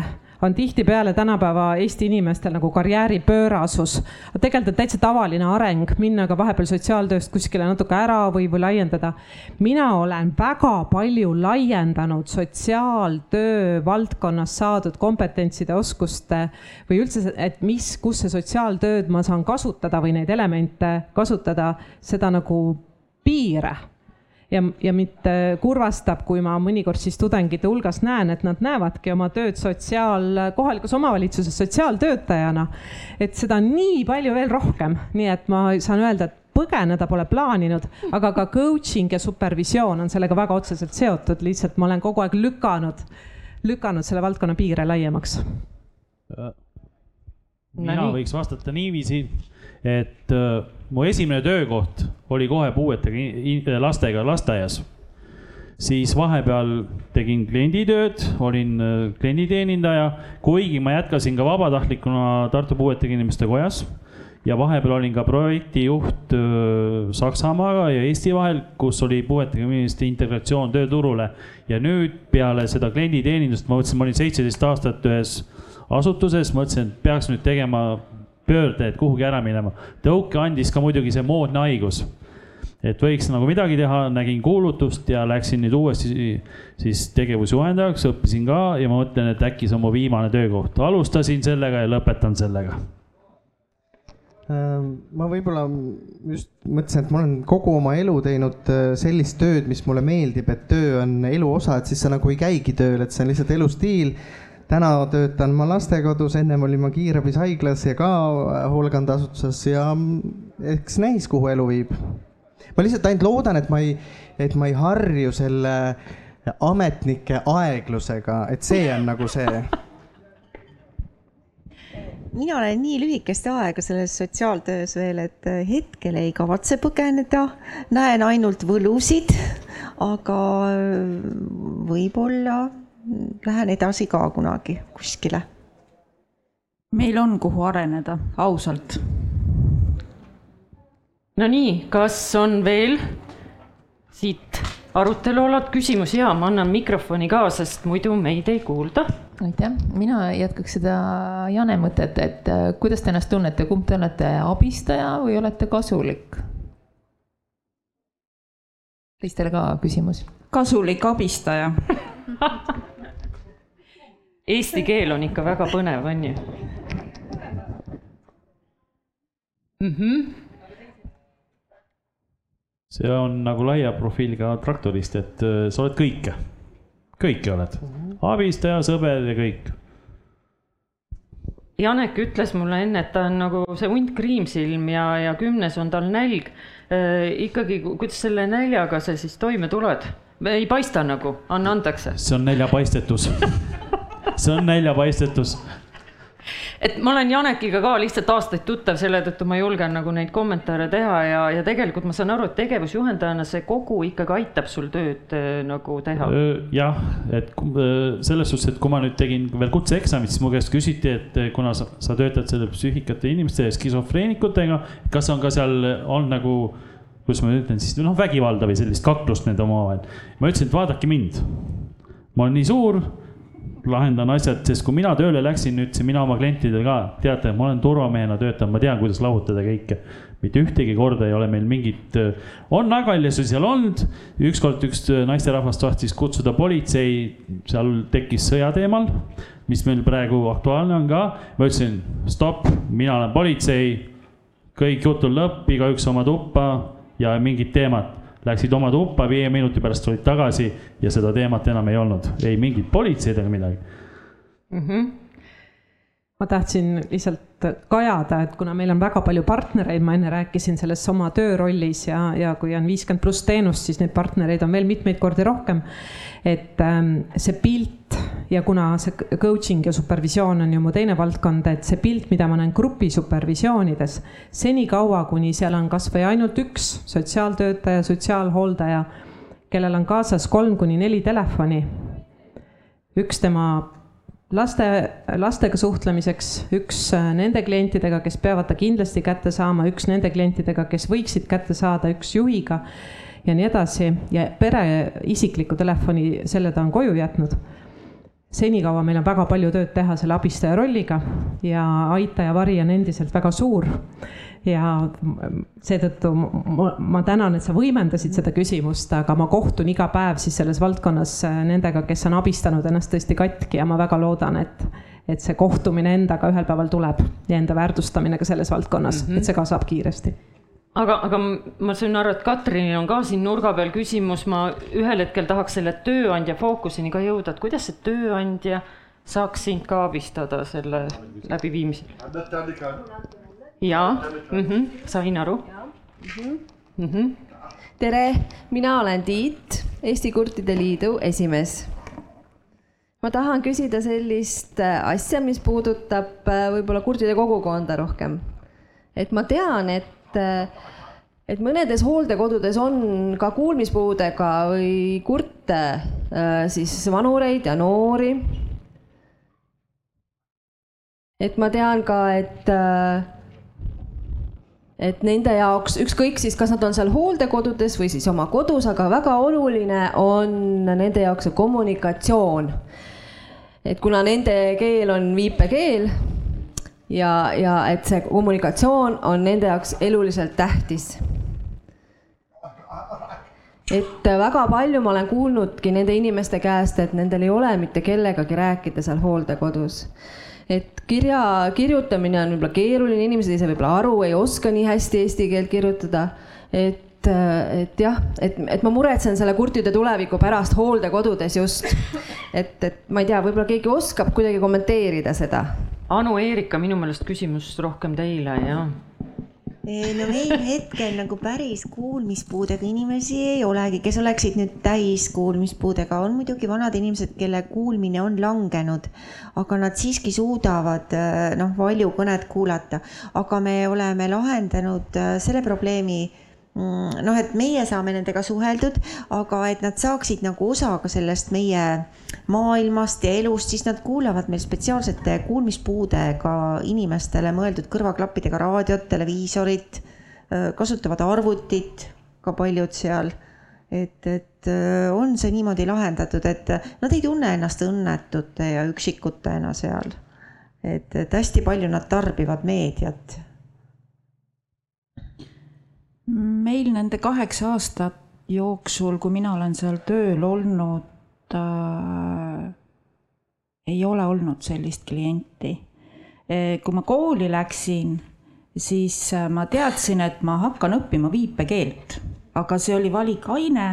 on tihtipeale tänapäeva Eesti inimestel nagu karjääripöörasus. tegelikult täitsa tavaline areng, minna ka vahepeal sotsiaaltööst kuskile natuke ära või, või laiendada. mina olen väga palju laiendanud sotsiaaltöö valdkonnas saadud kompetentside, oskuste või üldse, et mis, kus see sotsiaaltööd ma saan kasutada või neid elemente kasutada, seda nagu piire ja, ja mind äh, kurvastab, kui ma mõnikord siis tudengite hulgas näen, et nad näevadki oma tööd sotsiaal, kohalikus omavalitsuses sotsiaaltöötajana. et seda on nii palju veel rohkem, nii et ma saan öelda, et põgeneda pole plaaninud, aga ka coaching ja supervisioon on sellega väga otseselt seotud, lihtsalt ma olen kogu aeg lükanud, lükanud selle valdkonna piire laiemaks. mina nii. võiks vastata niiviisi, et äh, mu esimene töökoht oli kohe puuetega in- lastega lasteaias. siis vahepeal tegin klienditööd, olin äh, klienditeenindaja, kuigi ma jätkasin ka vabatahtlikuna Tartu Puuetega Inimeste Kojas ja vahepeal olin ka projektijuht öö, Saksamaaga ja Eesti vahel, kus oli puuetega inimeste integratsioon tööturule. ja nüüd peale seda klienditeenindust ma mõtlesin, ma olin seitseteist aastat ühes asutuses, mõtlesin, et peaks nüüd tegema pöörde, et kuhugi ära minema. tõuke andis ka muidugi see moodne haigus. et võiks nagu midagi teha, nägin kuulutust ja läksin nüüd uuesti siis tegevusjuhendajaks, õppisin ka ja ma mõtlen, et äkki see on mu viimane töökoht. alustasin sellega ja lõpetan sellega Ähm, ma võib-olla just mõtlesin, et ma olen kogu oma elu teinud äh, sellist tööd, mis mulle meeldib, et töö on elu osa, et siis sa nagu ei käigi tööl, et see on lihtsalt elustiil. Täna töötan ma lastekodus, ennem olin ma kiirabis haiglas ja ka hoolekandeasutuses ja mm, eks näis, kuhu elu viib. ma lihtsalt ainult loodan, et ma ei, et ma ei harju selle ametnike aeglusega, et see on nagu see mina olen nii lühikest aega selles sotsiaaltöös veel, et hetkel ei kavatse põgeneda, näen ainult võlusid, aga võib-olla lähen edasi ka kunagi kuskile. meil on, kuhu areneda, ausalt. Nonii, kas on veel siit arutelu alalt küsimusi ja ma annan mikrofoni ka, sest muidu meid ei kuulda. aitäh, mina jätkaks seda Jane mõtet, et äh, kuidas te ennast tunnete, kumb te olete, abistaja või olete kasulik? teistele ka küsimus. kasulik abistaja Eesti keel on ikka väga põnev, on ju mm? -hmm. see on nagu laia profiiliga traktorist, et äh, sa oled kõike, kõike oled, abistaja, sõber ja kõik. Janek ütles mulle enne, et ta on nagu see hunt kriimsilm ja, ja kümnes on tal nälg. ikkagi, kuidas selle näljaga sa siis toime tuled? ei paista nagu, anna andeks. see on näljapaistetus see on näljapaistetus et ma olen Janekiga ka lihtsalt aastaid tuttav, selle tõttu ma julgen nagu neid kommentaare teha ja, ja tegelikult ma saan aru, et tegevusjuhendajana see kogu ikkagi aitab sul tööd äh, nagu teha. jah, et selles suhtes, et kui ma nüüd tegin veel kutseeksamit, siis mu käest küsiti, et kuna sa, sa töötad selle psüühikate inimeste ja skisofreenikutega, kas on ka seal olnud nagu kuidas ma ütlen siis, noh, vägivalda või sellist kaklust nende omavahel. ma ütlesin, et vaadake mind. ma olen nii suur lahendan asjad, sest kui mina tööle läksin, ütlesin mina oma klientidele ka, teate, ma olen turvamehena töötanud, ma tean, kuidas lahutada kõike. mitte ühtegi korda ei ole meil mingit, on nagaljasu seal olnud, ükskord üks naisterahvas tahtis kutsuda politsei, seal tekkis sõja teemal, mis meil praegu aktuaalne on ka. ma ütlesin, stopp, mina olen politsei, kõik jutul lõpp, igaüks oma tuppa ja mingit teemat läksid oma tuppa, viie minuti pärast tulid tagasi ja seda teemat enam ei olnud, ei mingit politseid ega midagi mm. -hmm ma tahtsin lihtsalt kajada, et kuna meil on väga palju partnereid, ma enne rääkisin selles oma töörollis ja, ja kui on viiskümmend pluss teenust, siis neid partnereid on veel mitmeid kordi rohkem. et ähm, see pilt ja kuna see coaching ja supervisioon on ju mu teine valdkond, et see pilt, mida ma näen grupi supervisioonides, senikaua, kuni seal on kasvõi ainult üks sotsiaaltöötaja, sotsiaalhooldaja, kellel on kaasas kolm kuni neli telefoni, üks tema laste, lastega suhtlemiseks, üks nende klientidega, kes peavad ta kindlasti kätte saama, üks nende klientidega, kes võiksid kätte saada, üks juhiga ja nii edasi. Ja pere isikliku telefoni, selle ta on koju jätnud senikaua meil on väga palju tööd teha selle abistaja rolliga ja aitaja vari on endiselt väga suur. ja seetõttu ma, ma tänan, et sa võimendasid seda küsimust, aga ma kohtun iga päev siis selles valdkonnas nendega, kes on abistanud ennast tõesti katki ja ma väga loodan, et, et see kohtumine endaga ühel päeval tuleb ja enda väärtustamine ka selles valdkonnas mm, -hmm. et see kasvab kiiresti aga, aga ma sain aru, et Katrinil on ka siin nurga peal küsimus, ma ühel hetkel tahaks selle tööandja fookuseni ka jõuda, et kuidas see tööandja saaks sind ka abistada selle läbiviimisel? jaa. Mm, -hmm, sain aru. Mm -hmm. tere, mina olen Tiit, Eesti Kurtide Liidu esimees. Ma tahan küsida sellist äh, asja, mis puudutab äh, võib-olla kurdide kogukonda rohkem. et ma tean, et et, et mõnedes hooldekodudes on ka kuulmispuudega või kurte, äh, siis vanureid ja noori. et ma tean ka, et äh, et nende jaoks ükskõik siis, kas nad on seal hooldekodudes või siis oma kodus, aga väga oluline on nende jaoks see kommunikatsioon. et kuna nende keel on viipekeel ja, ja et see kommunikatsioon on nende jaoks eluliselt tähtis. et väga palju ma olen kuulnudki nende inimeste käest, et nendel ei ole mitte kellegagi rääkida seal hooldekodus. et kirja kirjutamine on võib-olla keeruline, inimesed saa võib-olla aru, ei oska nii hästi eesti keelt kirjutada. et et jah, et, et ma muretsen selle kurtide tuleviku pärast hooldekodudes just. et, et ma ei tea, võib-olla keegi oskab kuidagi kommenteerida seda Anu Eerika, minu meelest küsimus rohkem teile, jah. No meil hetkel nagu päris kuulmispuudega inimesi ei olegi, kes oleksid nüüd täiskuulmispuudega, on muidugi vanad inimesed, kelle kuulmine on langenud, aga nad siiski suudavad noh, valjukõnet kuulata, aga me oleme lahendanud selle probleemi noh, et meie saame nendega suheldud, aga et nad saaksid nagu osa ka sellest meie maailmast ja elust, siis nad kuulavad meil spetsiaalsete kuulmispuudega inimestele mõeldud kõrvaklappidega raadiot, televiisorit, kasutavad arvutit, ka paljud seal. et, et on see niimoodi lahendatud, et nad ei tunne ennast õnnetute ja üksikutena seal. et, et hästi palju nad tarbivad meediat meil nende kaheksa aastat jooksul, kui mina olen seal tööl olnud äh,, ei ole olnud sellist klienti. E, kui ma kooli läksin, siis äh, ma teadsin, et ma hakkan õppima viipekeelt, aga see oli valikaine.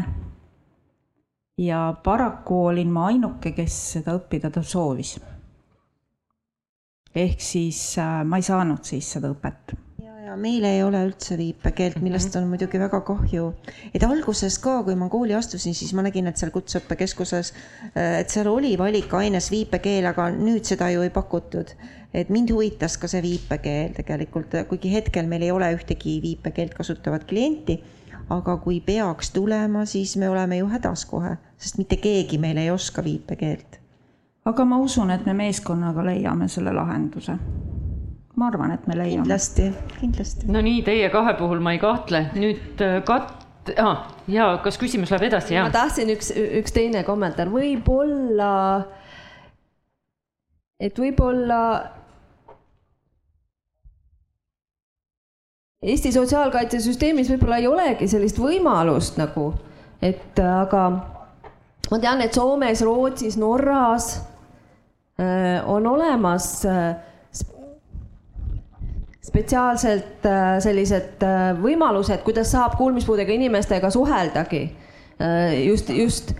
ja paraku olin ma ainuke, kes seda õppida soovis. ehk siis äh, ma ei saanud siis seda õpet ja meil ei ole üldse viipekeelt, millest on muidugi väga kahju. et alguses ka, kui ma kooli astusin, siis ma nägin, et seal Kutseõppekeskuses, et seal oli valikaines viipekeel, aga nüüd seda ju ei pakutud. et mind huvitas ka see viipekeel tegelikult, kuigi hetkel meil ei ole ühtegi viipekeelt kasutavat klienti, aga kui peaks tulema, siis me oleme ju hädas kohe, sest mitte keegi meil ei oska viipekeelt. aga ma usun, et me meeskonnaga leiame selle lahenduse ma arvan, et me leiame. kindlasti, kindlasti. no nii, teie kahe puhul ma ei kahtle, nüüd Kat- ah,, ja kas küsimus läheb edasi, jah? ma tahtsin üks, üks teine kommentaar, võib-olla, et võib-olla Eesti sotsiaalkaitsesüsteemis võib-olla ei olegi sellist võimalust nagu, et aga ma tean, et Soomes, Rootsis, Norras äh, on olemas äh, spetsiaalselt äh, sellised äh, võimalused, kuidas saab kuulmispuudega inimestega suheldagi. Äh, just, just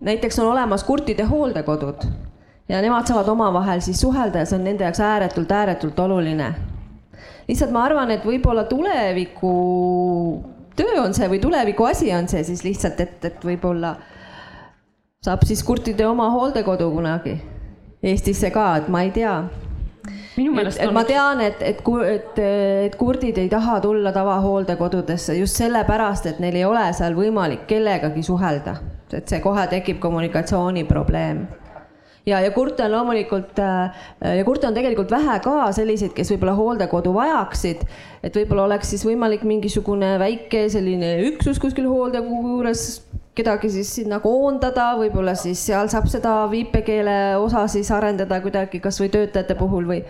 näiteks on olemas kurtide hooldekodud ja nemad saavad omavahel siis suhelda ja see on nende jaoks ääretult, ääretult oluline lihtsalt ma arvan, et võib-olla tuleviku töö on see või tuleviku asi on see siis lihtsalt, et, et võib-olla saab siis kurtide oma hooldekodu kunagi Eestisse ka, et ma ei tea. Minu meelest et, ma tean, et, et, et, et kurdid ei taha tulla tavahooldekodudesse just sellepärast, et neil ei ole seal võimalik kellegagi suhelda, et see kohe tekib kommunikatsiooniprobleem ja, ja kurte on loomulikult äh, ja kurte on tegelikult vähe ka selliseid, kes võib-olla hooldekodu vajaksid. et võib-olla oleks siis võimalik mingisugune väike selline üksus kuskil hooldekodu juures kedagi siis sinna koondada, võib-olla siis seal saab seda viipekeele osa siis arendada kuidagi kasvõi töötajate puhul või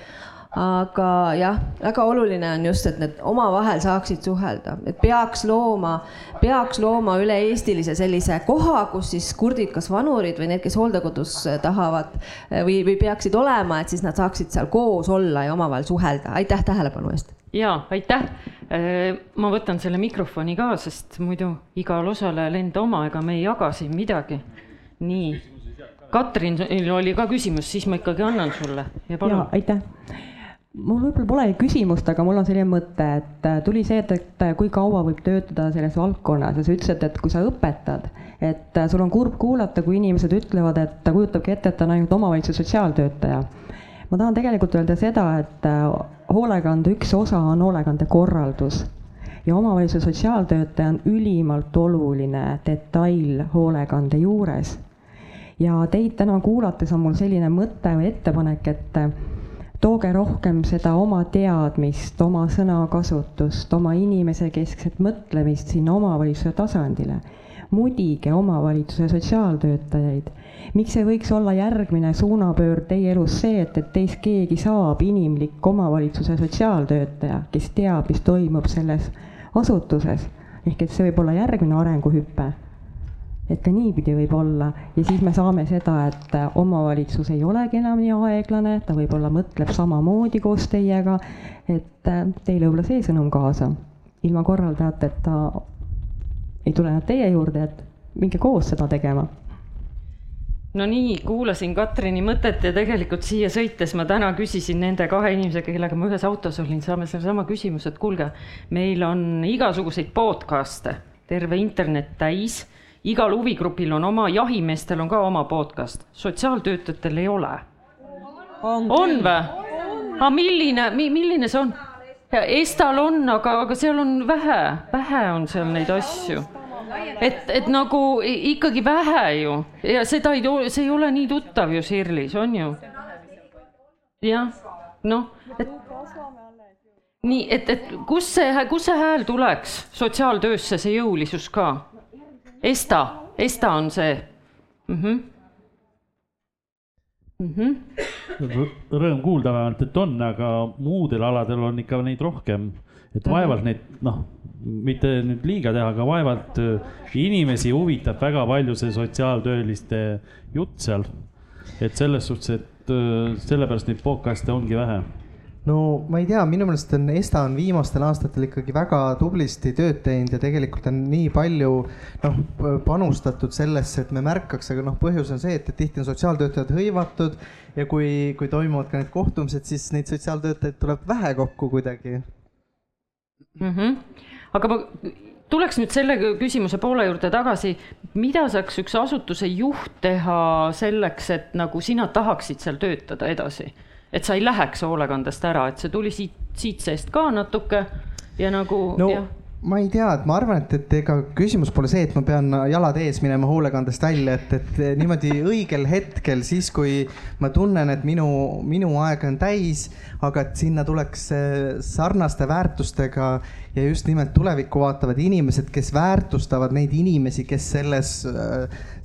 aga jah, väga oluline on just, et need omavahel saaksid suhelda, et peaks looma, peaks looma üle-eestilise sellise koha, kus siis kurdid, kas vanurid või need, kes hooldekodus tahavad või, või peaksid olema, et siis nad saaksid seal koos olla ja omavahel suhelda. aitäh tähelepanu eest. ja aitäh. ma võtan selle mikrofoni ka, sest muidu igal osalejal enda oma, ega me ei jaga siin midagi. nii. Katrinil oli ka küsimus, siis ma ikkagi annan sulle ja palun. aitäh mul võib-olla polegi küsimust, aga mul on selline mõte, et äh, tuli see, et, et äh, kui kaua võib töötada selles valdkonnas ja sa ütlesid, et kui sa õpetad, et äh, sul on kurb kuulata, kui inimesed ütlevad, et ta kujutabki ette, et ta on ainult omavalitsuse sotsiaaltöötaja. ma tahan tegelikult öelda seda, et hoolekande üks osa on hoolekandekorraldus ja omavalitsuse sotsiaaltöötaja on ülimalt oluline detail hoolekande juures. ja teid täna kuulates on mul selline mõte või ettepanek, et tooge rohkem seda oma teadmist, oma sõnakasutust, oma inimesekeskset mõtlemist sinna omavalitsuse tasandile. mudige omavalitsuse sotsiaaltöötajaid. miks ei võiks olla järgmine suunapöörd teie elus see, et, et teist keegi saab inimlik omavalitsuse sotsiaaltöötaja, kes teab, mis toimub selles asutuses. ehk et see võib olla järgmine arenguhüpe et ka niipidi võib olla. Ja siis me saame seda, et omavalitsus ei olegi enam nii aeglane, ta võib-olla mõtleb samamoodi koos teiega, et teile võib-olla see sõnum kaasa, ilma korraldajateta ei tule nad teie juurde, et minge koos seda tegema. No nii, kuulasin Katrini mõtet ja tegelikult siia sõites ma täna küsisin nende kahe inimesega, kellega ma ühes autos olin, saame sellesama küsimuse, et kuulge, meil on igasuguseid podcast'e, terve internet täis igal huvigrupil on oma, jahimeestel on ka oma podcast, sotsiaaltöötajatel ei ole. on, on või? aga milline mi,, milline see on? Estal on, aga, aga seal on vähe, vähe on seal neid asju. et, et nagu ikkagi vähe ju ja seda ei, see ei ole nii tuttav ju Sirlis, on ju? jah, noh, et nii, et, et kus see, kus see hääl tuleks sotsiaaltöösse, see jõulisus ka? Esta, Esta on see mm. -hmm. Mm -hmm. rõõm kuulda vähemalt, et on, aga muudel aladel on ikka neid rohkem, et mhm. vaevalt neid noh, mitte nüüd liiga teha, aga vaevalt äh, inimesi huvitab väga palju see sotsiaaltööliste jutt seal. et selles suhtes, et äh, sellepärast neid podcast'e ongi vähe no ma ei tea, minu meelest on Esta on viimastel aastatel ikkagi väga tublisti tööd teinud ja tegelikult on nii palju noh, panustatud sellesse, et me märkaks, aga noh, põhjus on see, et, et tihti on sotsiaaltöötajad hõivatud ja kui, kui toimuvad ka need kohtumised, siis neid sotsiaaltöötajaid tuleb vähe kokku kuidagi mm. -hmm. aga ma tuleks nüüd selle küsimuse poole juurde tagasi, mida saaks üks asutuse juht teha selleks, et nagu sina tahaksid seal töötada edasi? Et sa ei läheks hoolekandest ära, et see tuli siit, siit seest ka natuke ja nagu no. jah ma ei tea, et ma arvan, et, et ega küsimus pole see, et ma pean jalad ees minema hoolekandest välja, et, et niimoodi õigel hetkel, siis kui ma tunnen, et minu, minu aeg on täis, aga et sinna tuleks sarnaste väärtustega ja just nimelt tulevikku vaatavad inimesed, kes väärtustavad neid inimesi, kes selles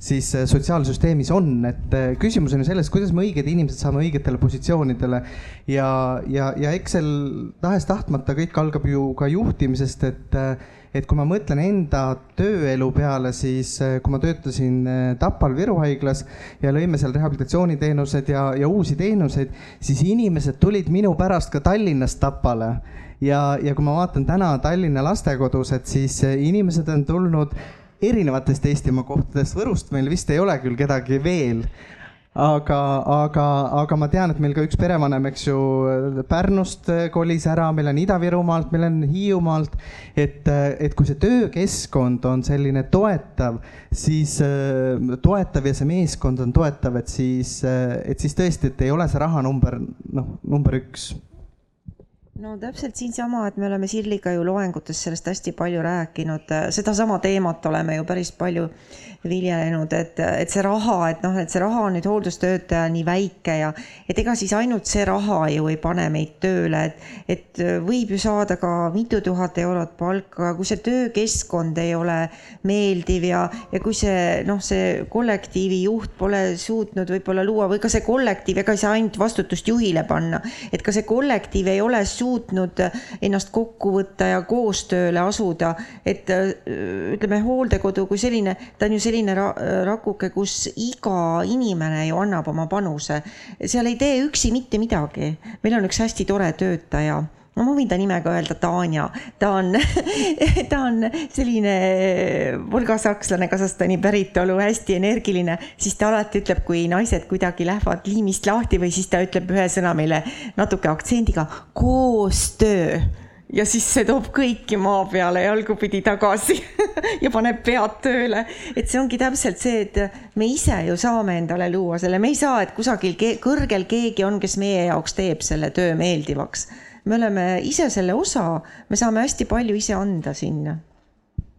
siis sotsiaalsüsteemis on, et küsimus on ju selles, kuidas me õiged inimesed saame õigetele positsioonidele. Ja, ja, ja eks seal tahes-tahtmata kõik algab ju ka juhtimisest, et et kui ma mõtlen enda tööelu peale, siis kui ma töötasin Tapal Viru haiglas ja lõime seal rehabilitatsiooniteenused ja, ja uusi teenuseid, siis inimesed tulid minu pärast ka Tallinnast Tapale. Ja, ja kui ma vaatan täna Tallinna lastekodus, et siis inimesed on tulnud erinevatest Eestimaa kohtadest, Võrust meil vist ei ole küll kedagi veel aga, aga, aga ma tean, et meil ka üks perevanem, eks ju, Pärnust kolis ära, meil on Ida-Virumaalt, meil on Hiiumaalt. et, et kui see töökeskkond on selline toetav, siis toetav ja see meeskond on toetav, et siis, et siis tõesti, et ei ole see rahanumber, noh, number üks no täpselt siinsama, et me oleme Sirliga ju loengutes sellest hästi palju rääkinud, sedasama teemat oleme ju päris palju viljelenud, et, et see raha, et noh, et see raha on nüüd hooldustöötaja nii väike ja et ega siis ainult see raha ju ei pane meid tööle, et, et võib ju saada ka mitu tuhat eurot palka, kui see töökeskkond ei ole meeldiv ja, ja kui see noh, see kollektiivi juht pole suutnud võib-olla luua või ka see kollektiiv, ega ei saa ainult vastutust juhile panna, et ka see kollektiiv ei ole suutnud ennast kokku võtta ja koostööle asuda, et ütleme, hooldekodu kui selline, ta on ju selline ra rakuke, kus iga inimene ju annab oma panuse. seal ei tee üksi mitte midagi. meil on üks hästi tore töötaja. No ma võin ta nime ka öelda, Tanja, ta on ta on selline volgasakslane, Kasahstani päritolu, hästi energiline, siis ta alati ütleb, kui naised kuidagi lähevad liimist lahti või siis ta ütleb ühe sõna meile natuke aktsendiga, koostöö. Ja siis see toob kõiki maa peale jalgupidi tagasi ja paneb pead tööle. et see ongi täpselt see, et me ise ju saame endale luua selle, me ei saa, et kusagil ke kõrgel keegi on, kes meie jaoks teeb selle töö meeldivaks. me oleme ise selle osa, me saame hästi palju ise anda sinna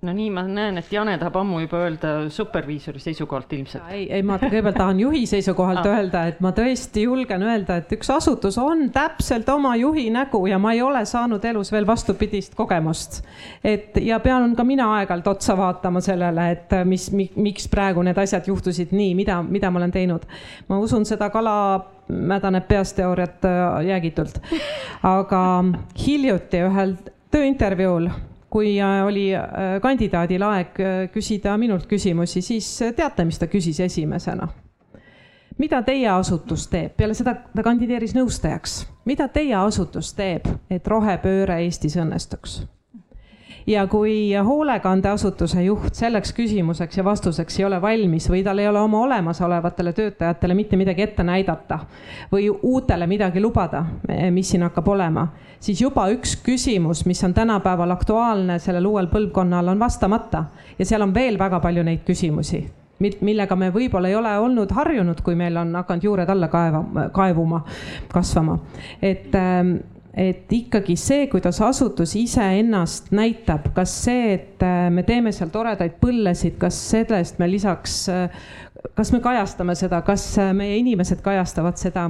no nii, ma näen, et Jane tahab ammu juba öelda superviisori seisukohalt ilmselt. ei, ei, ma kõigepealt tahan juhi seisukohalt ah. öelda, et ma tõesti julgen öelda, et üks asutus on täpselt oma juhi nägu ja ma ei ole saanud elus veel vastupidist kogemust. et ja pean ka mina aeg-ajalt otsa vaatama sellele, et mis, miks praegu need asjad juhtusid nii, mida, mida ma olen teinud. ma usun seda kala mädaneb peas teooriat äh, jäägitult. aga hiljuti ühel tööintervjuul kui äh, oli äh, kandidaadil aeg äh, küsida minult küsimusi, siis teate, mis ta küsis esimesena? mida teie asutus teeb, peale seda ta kandideeris nõustajaks, mida teie asutus teeb, et rohepööre Eestis õnnestuks? Ja kui hoolekandeasutuse juht selleks küsimuseks ja vastuseks ei ole valmis või tal ei ole oma olemasolevatele töötajatele mitte midagi ette näidata või uutele midagi lubada, mis siin hakkab olema, siis juba üks küsimus, mis on tänapäeval aktuaalne sellel uuel põlvkonnal, on vastamata ja seal on veel väga palju neid küsimusi millega me võib-olla ei ole olnud harjunud, kui meil on hakanud juured alla kaeva, kaevuma, kasvama. et ähm, et ikkagi see, kuidas asutus iseennast näitab, kas see, et äh, me teeme seal toredaid põllesid, kas sellest me lisaks, äh, kas me kajastame seda, kas äh, meie inimesed kajastavad seda?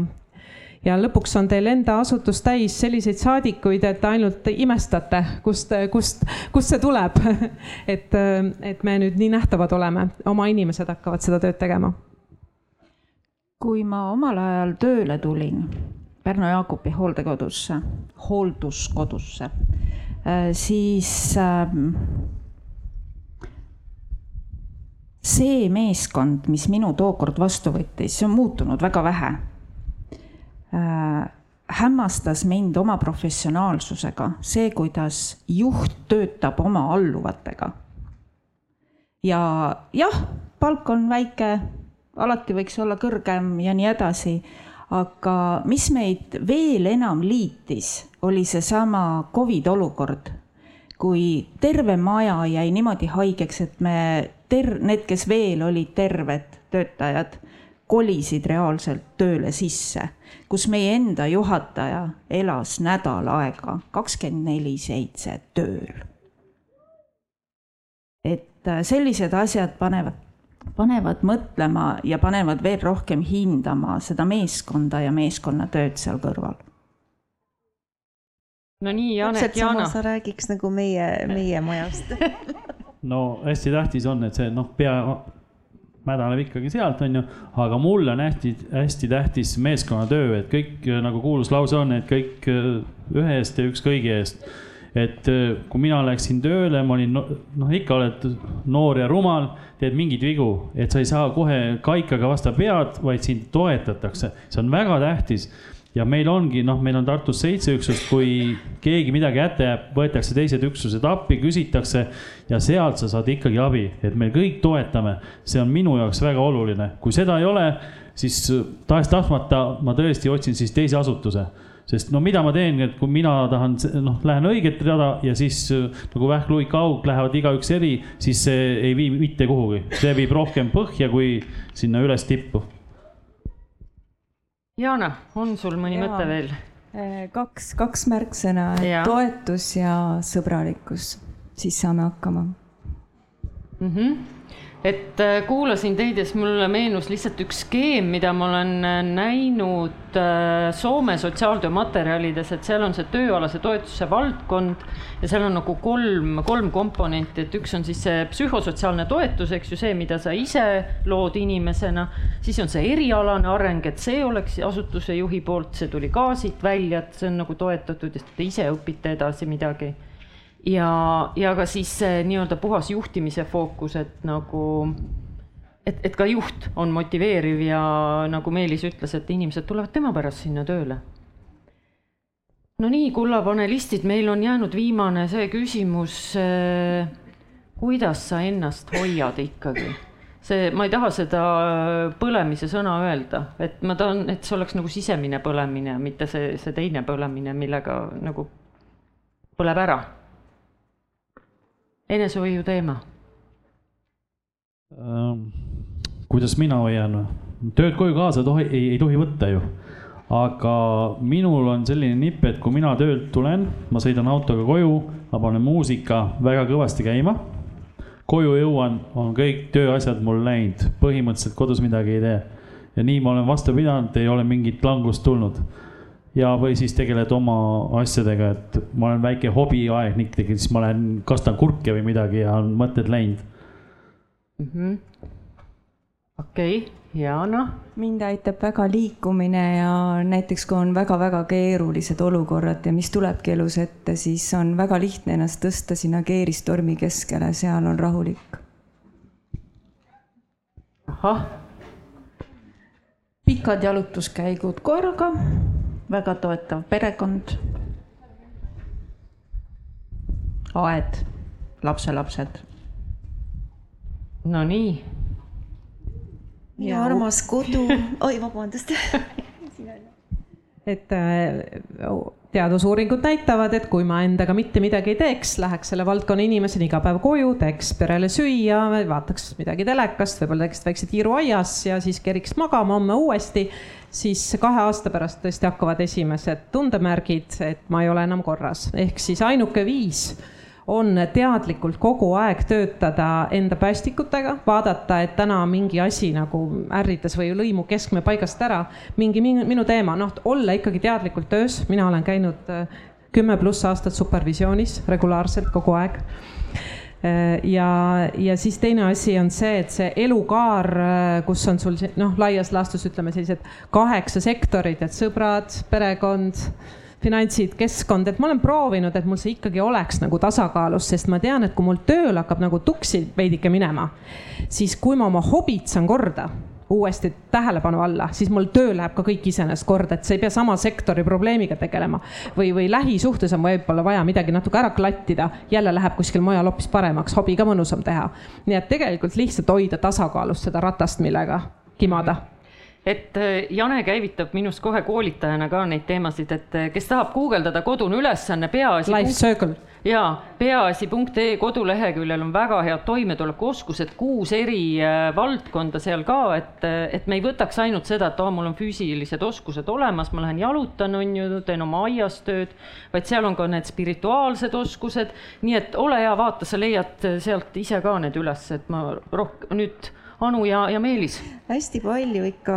ja lõpuks on teil enda asutus täis selliseid saadikuid, et ainult imestate, kust, kust, kust see tuleb et, et me nüüd nii nähtavad oleme, oma inimesed hakkavad seda tööd tegema. kui ma omal ajal tööle tulin Pärnu Jaagupi hooldekodusse, hoolduskodusse, äh, siis ähm, see meeskond, mis minu tookord vastu võttis, see on muutunud väga vähe. Äh, hämmastas mind oma professionaalsusega see, kuidas juht töötab oma alluvatega. ja jah, palk on väike, alati võiks olla kõrgem ja nii edasi, aga mis meid veel enam liitis, oli seesama Covid olukord, kui terve maja jäi niimoodi haigeks, et me ter-, need, kes veel olid terved töötajad, kolisid reaalselt tööle sisse, kus meie enda juhataja elas nädal aega kakskümmend neli seitse tööl. et sellised asjad panevad, panevad mõtlema ja panevad veel rohkem hindama seda meeskonda ja meeskonnatööd seal kõrval. No nii, Janek, sama sa räägiks nagu meie, meie majast. No hästi tähtis on, et see noh, pea mädaneb ikkagi sealt, onju, aga mulle on hästi, hästi tähtis meeskonnatöö, et kõik nagu kuulus lause on, et kõik ühe eest ja üks kõigi eest. Et kui mina läksin tööle, ma olin noh, ikka oled noor ja rumal, teed mingeid vigu, et sa ei saa kohe kaikaga vastu pead, vaid sind toetatakse, see on väga tähtis. Ja meil ongi, noh, meil on Tartus seitse üksust, kui keegi midagi hätta jääb, võetakse teised üksused appi, küsitakse ja sealt sa saad ikkagi abi, et me kõik toetame. see on minu jaoks väga oluline, kui seda ei ole, siis tahes-tahtmata ma tõesti otsin siis teise asutuse sest no mida ma teen, et kui mina tahan, noh, lähen õiget rada ja siis nagu Vähk, Luik, Haug lähevad igaüks eri, siis see ei vii mitte kuhugi, see viib rohkem põhja kui sinna üles tippu Jana, on sul mõni ja. mõte veel? Äh, kaks, kaks märksõna, toetus ja sõbralikkus, siis saame hakkama mm. -hmm et äh, kuulasin teid ja siis mulle meenus lihtsalt üks skeem, mida ma olen äh, näinud äh, Soome sotsiaaltöömaterjalides, et seal on see tööalase toetuse valdkond ja seal on nagu kolm, kolm komponenti, et üks on siis see psühhosotsiaalne toetus, eks ju, see, mida sa ise lood inimesena, siis on see erialane areng, et see oleks asutuse juhi poolt, see tuli ka siit välja, et see on nagu toetatud ja te ise õpite edasi midagi ja, ja ka siis see nii-öelda puhas juhtimise fookus, et nagu, et, et ka juht on motiveeriv ja nagu Meelis ütles, et inimesed tulevad tema pärast sinna tööle. no nii, kulla panelistid, meil on jäänud viimane see küsimus. kuidas sa ennast hoiad ikkagi? see, ma ei taha seda põlemise sõna öelda, et ma tahan, et see oleks nagu sisemine põlemine, mitte see, see teine põlemine, millega nagu põleb ära enesehoiu teema ähm,? kuidas mina hoian? tööd koju kaasa tohi, ei, ei tohi võtta ju. aga minul on selline nipp, et kui mina töölt tulen, ma sõidan autoga koju, ma panen muusika väga kõvasti käima. koju jõuan, on kõik tööasjad mul läinud, põhimõtteliselt kodus midagi ei tee. ja nii ma olen vastu pidanud, ei ole mingit langust tulnud ja, või siis tegeled oma asjadega, et ma olen väike hobiaegnik, siis ma lähen kastan kurke või midagi ja on mõtted läinud mm -hmm.. okei okay., Jana? mind aitab väga liikumine ja näiteks kui on väga-väga keerulised olukorrad ja mis tulebki elus ette, siis on väga lihtne ennast tõsta sinna keeristormi keskele, seal on rahulik. ahah. pikad jalutuskäigud koeraga väga toetav perekond. aed, lapselapsed. Nonii. minu armas kodu, oi vabandust et äh, teadusuuringud näitavad, et kui ma endaga mitte midagi ei teeks, läheks selle valdkonna inimesena iga päev koju, teeks perele süüa, vaataks midagi telekast, võib-olla teeks väikse tiiru aias ja siis keriks magama homme uuesti siis kahe aasta pärast tõesti hakkavad esimesed tundemärgid, et ma ei ole enam korras, ehk siis ainuke viis on teadlikult kogu aeg töötada enda päästikutega, vaadata, et täna mingi asi nagu ärritas või lõimu keskme paigast ära, mingi minu, teema, noh, olla ikkagi teadlikult töös, mina olen käinud äh, kümme pluss aastat supervisioonis regulaarselt kogu aeg. Äh, ja, ja siis teine asi on see, et see elukaar, äh, kus on sul noh, laias laastus ütleme sellised kaheksa sektorit, et sõbrad, perekond, finantsid, keskkond, et ma olen proovinud, et mul see ikkagi oleks nagu tasakaalus, sest ma tean, et kui mul tööl hakkab nagu tuksi veidike minema, siis kui ma oma hobid saan korda uuesti tähelepanu alla, siis mul töö läheb ka kõik iseenesest korda, et sa ei pea sama sektori probleemiga tegelema. või, või lähisuhtes on võib-olla vaja midagi natuke ära klattida, jälle läheb kuskil mujal hoopis paremaks, hobi ka mõnusam teha. nii et tegelikult lihtsalt hoida tasakaalus seda ratast, millega kimada et äh, Jane käivitab minust kohe koolitajana ka neid teemasid, et äh, kes tahab guugeldada kodune ülesanne, peaasi. Life Circle. ja peaasi.ee koduleheküljel on väga head toimetulekuoskused, kuus eri äh, valdkonda seal ka, et, et me ei võtaks ainult seda, et aa, mul on füüsilised oskused olemas, ma lähen jalutan, on ju, teen oma aias tööd, vaid seal on ka need spirituaalsed oskused. nii et ole hea, vaata, sa leiad sealt ise ka need üles, et ma rohkem nüüd Anu ja, ja Meelis? hästi palju ikka.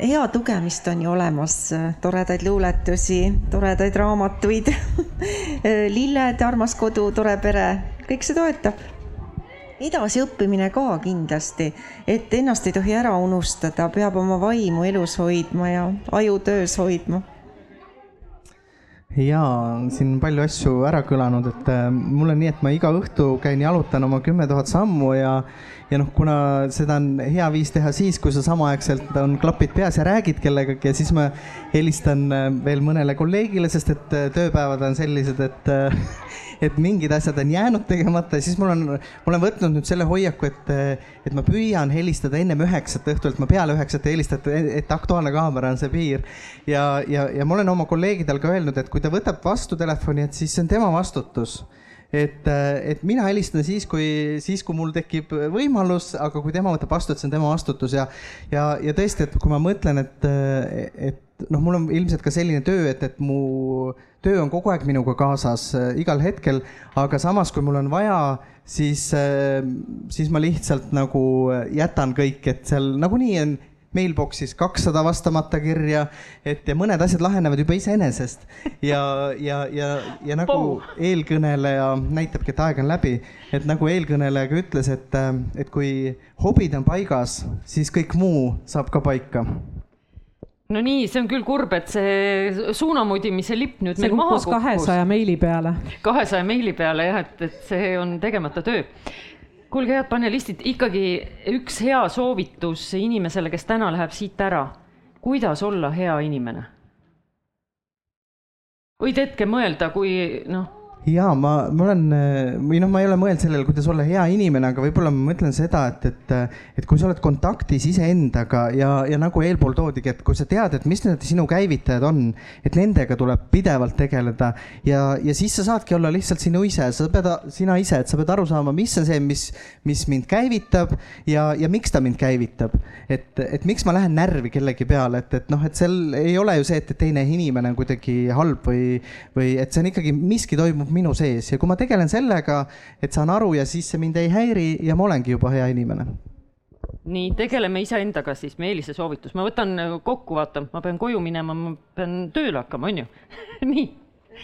Hea tugemist on ju olemas, toredaid luuletusi, toredaid raamatuid. Lilled, armas kodu, tore pere, kõik see toetab. edasiõppimine ka kindlasti, et ennast ei tohi ära unustada, peab oma vaimu elus hoidma ja aju töös hoidma. Jaa, siin palju asju ära kõlanud, et äh, mul on nii, et ma iga õhtu käin jalutan oma kümme tuhat sammu ja ja noh, kuna seda on hea viis teha siis, kui sa samaaegselt on klapid peas ja räägid kellegagi ja siis ma helistan äh, veel mõnele kolleegile, sest et äh, tööpäevad on sellised, et et mingid asjad on jäänud tegemata ja siis mul on, ma olen võtnud nüüd selle hoiaku, et, et ma püüan helistada ennem üheksat õhtul, et ma peale üheksat ei helista, et, et Aktuaalne Kaamera on see piir. ja, ja, ja ma olen oma kolleegidel ka öelnud, et kui ta võtab vastu telefoni, et siis see on tema vastutus et, et mina helistan siis, kui, siis kui mul tekib võimalus, aga kui tema võtab vastu, et see on tema vastutus ja, ja, ja tõesti, et kui ma mõtlen, et, et noh, mul on ilmselt ka selline töö, et, et mu töö on kogu aeg minuga kaasas äh, igal hetkel, aga samas, kui mul on vaja, siis äh,, siis ma lihtsalt nagu jätan kõik, et seal nagunii on mailbox'is kakssada vastamata kirja, et ja mõned asjad lahenevad juba iseenesest. ja, ja, ja, ja nagu eelkõneleja näitabki, et aeg on läbi, et nagu eelkõneleja ka ütles, et, et kui hobid on paigas, siis kõik muu saab ka paika no nii, see on küll kurb, et see suunamudimise lipp nüüd see meil maha kukkus. kahesaja meili peale. kahesaja meili peale jah, et, et see on tegemata töö kuulge, head panelistid, ikkagi üks hea soovitus inimesele, kes täna läheb siit ära. kuidas olla hea inimene? võid hetke mõelda, kui noh ja ma, ma olen või noh, ma ei ole mõelnud sellele, kuidas olla hea inimene, aga võib-olla ma mõtlen seda, et, et, et kui sa oled kontaktis iseendaga ja, ja nagu eelpool toodigi, et kui sa tead, et mis need sinu käivitajad on, et nendega tuleb pidevalt tegeleda ja, ja siis sa saadki olla lihtsalt sinu ise, sa pead, sina ise, et sa pead aru saama, mis on see, mis, mis mind käivitab ja, ja miks ta mind käivitab. et, et miks ma lähen närvi kellegi peale, et, et noh, et seal ei ole ju see, et teine inimene on kuidagi halb või, või et see on ikkagi miski toimub minu sees. Ja kui ma tegelen sellega, et saan aru ja siis see mind ei häiri ja ma olengi juba hea inimene. Nii, tegeleme iseendaga siis, Meelise soovitus, ma võtan äh, kokku, vaata, ma pean koju minema, ma pean tööle hakkama, on ju nii.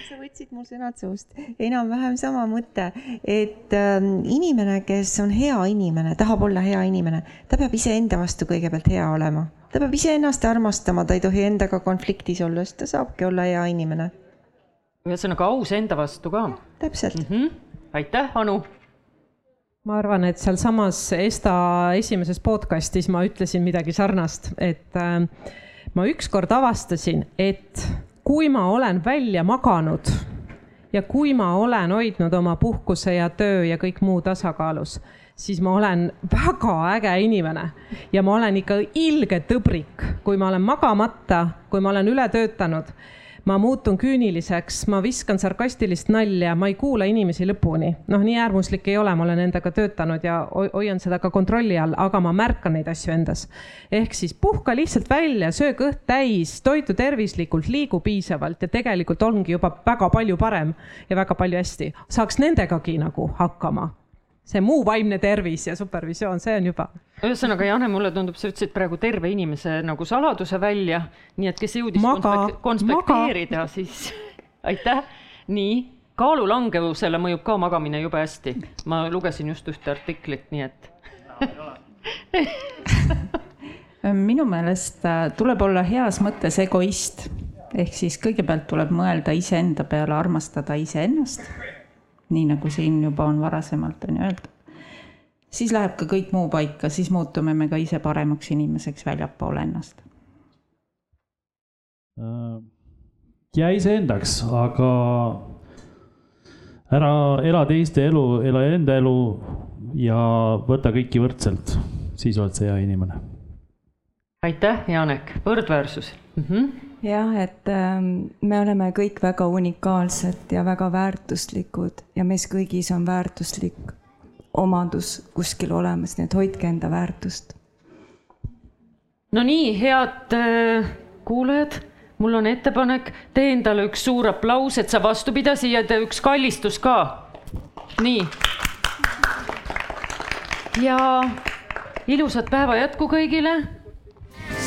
Sa võtsid mul sõnad suust, enam-vähem sama mõte, et ähm, inimene, kes on hea inimene, tahab olla hea inimene, ta peab iseenda vastu kõigepealt hea olema. ta peab iseennast armastama, ta ei tohi endaga konfliktis olla, siis ta saabki olla hea inimene ühesõnaga aus enda vastu ka. täpselt mm. -hmm. aitäh, Anu. ma arvan, et sealsamas Esta esimeses podcastis ma ütlesin midagi sarnast, et äh, ma ükskord avastasin, et kui ma olen välja maganud ja kui ma olen hoidnud oma puhkuse ja töö ja kõik muu tasakaalus, siis ma olen väga äge inimene ja ma olen ikka ilge tõbrik, kui ma olen magamata, kui ma olen üle töötanud ma muutun küüniliseks, ma viskan sarkastilist nalja, ma ei kuula inimesi lõpuni. noh, nii äärmuslik ei ole, ma olen endaga töötanud ja hoian seda ka kontrolli all, aga ma märkan neid asju endas. ehk siis puhka lihtsalt välja, söö kõht täis, toitu tervislikult, liigu piisavalt ja tegelikult ongi juba väga palju parem ja väga palju hästi. saaks nendegagi nagu hakkama see muu vaimne tervis ja supervisioon, see on juba. ühesõnaga, Jane, mulle tundub, sa ütlesid praegu terve inimese nagu saladuse välja, nii et kes jõudis maga, konspekteerida, siis aitäh. nii, kaalulangevusele mõjub ka magamine jube hästi. ma lugesin just ühte artiklit, nii et minu meelest äh, tuleb olla heas mõttes egoist, ehk siis kõigepealt tuleb mõelda iseenda peale, armastada iseennast nii nagu siin juba on varasemalt on ju öeldud. siis läheb ka kõik muu paika, siis muutume me ka ise paremaks inimeseks väljapoole ennast. jää iseendaks, aga ära ela teiste elu, ela enda elu ja võta kõiki võrdselt, siis oled sa hea inimene. aitäh, Janek, võrdväärsus mm. -hmm. Jah, et äh, me oleme kõik väga unikaalsed ja väga väärtuslikud ja meis kõigis on väärtuslik omadus kuskil olemas, nii et hoidke enda väärtust. no nii, head äh, kuulajad mul on ettepanek, tee endale üks suur aplaus, et sa vastu pidasid ja tee üks kallistus ka. nii. ja ilusat päeva jätku kõigile.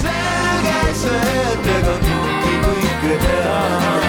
selge see, et ega good.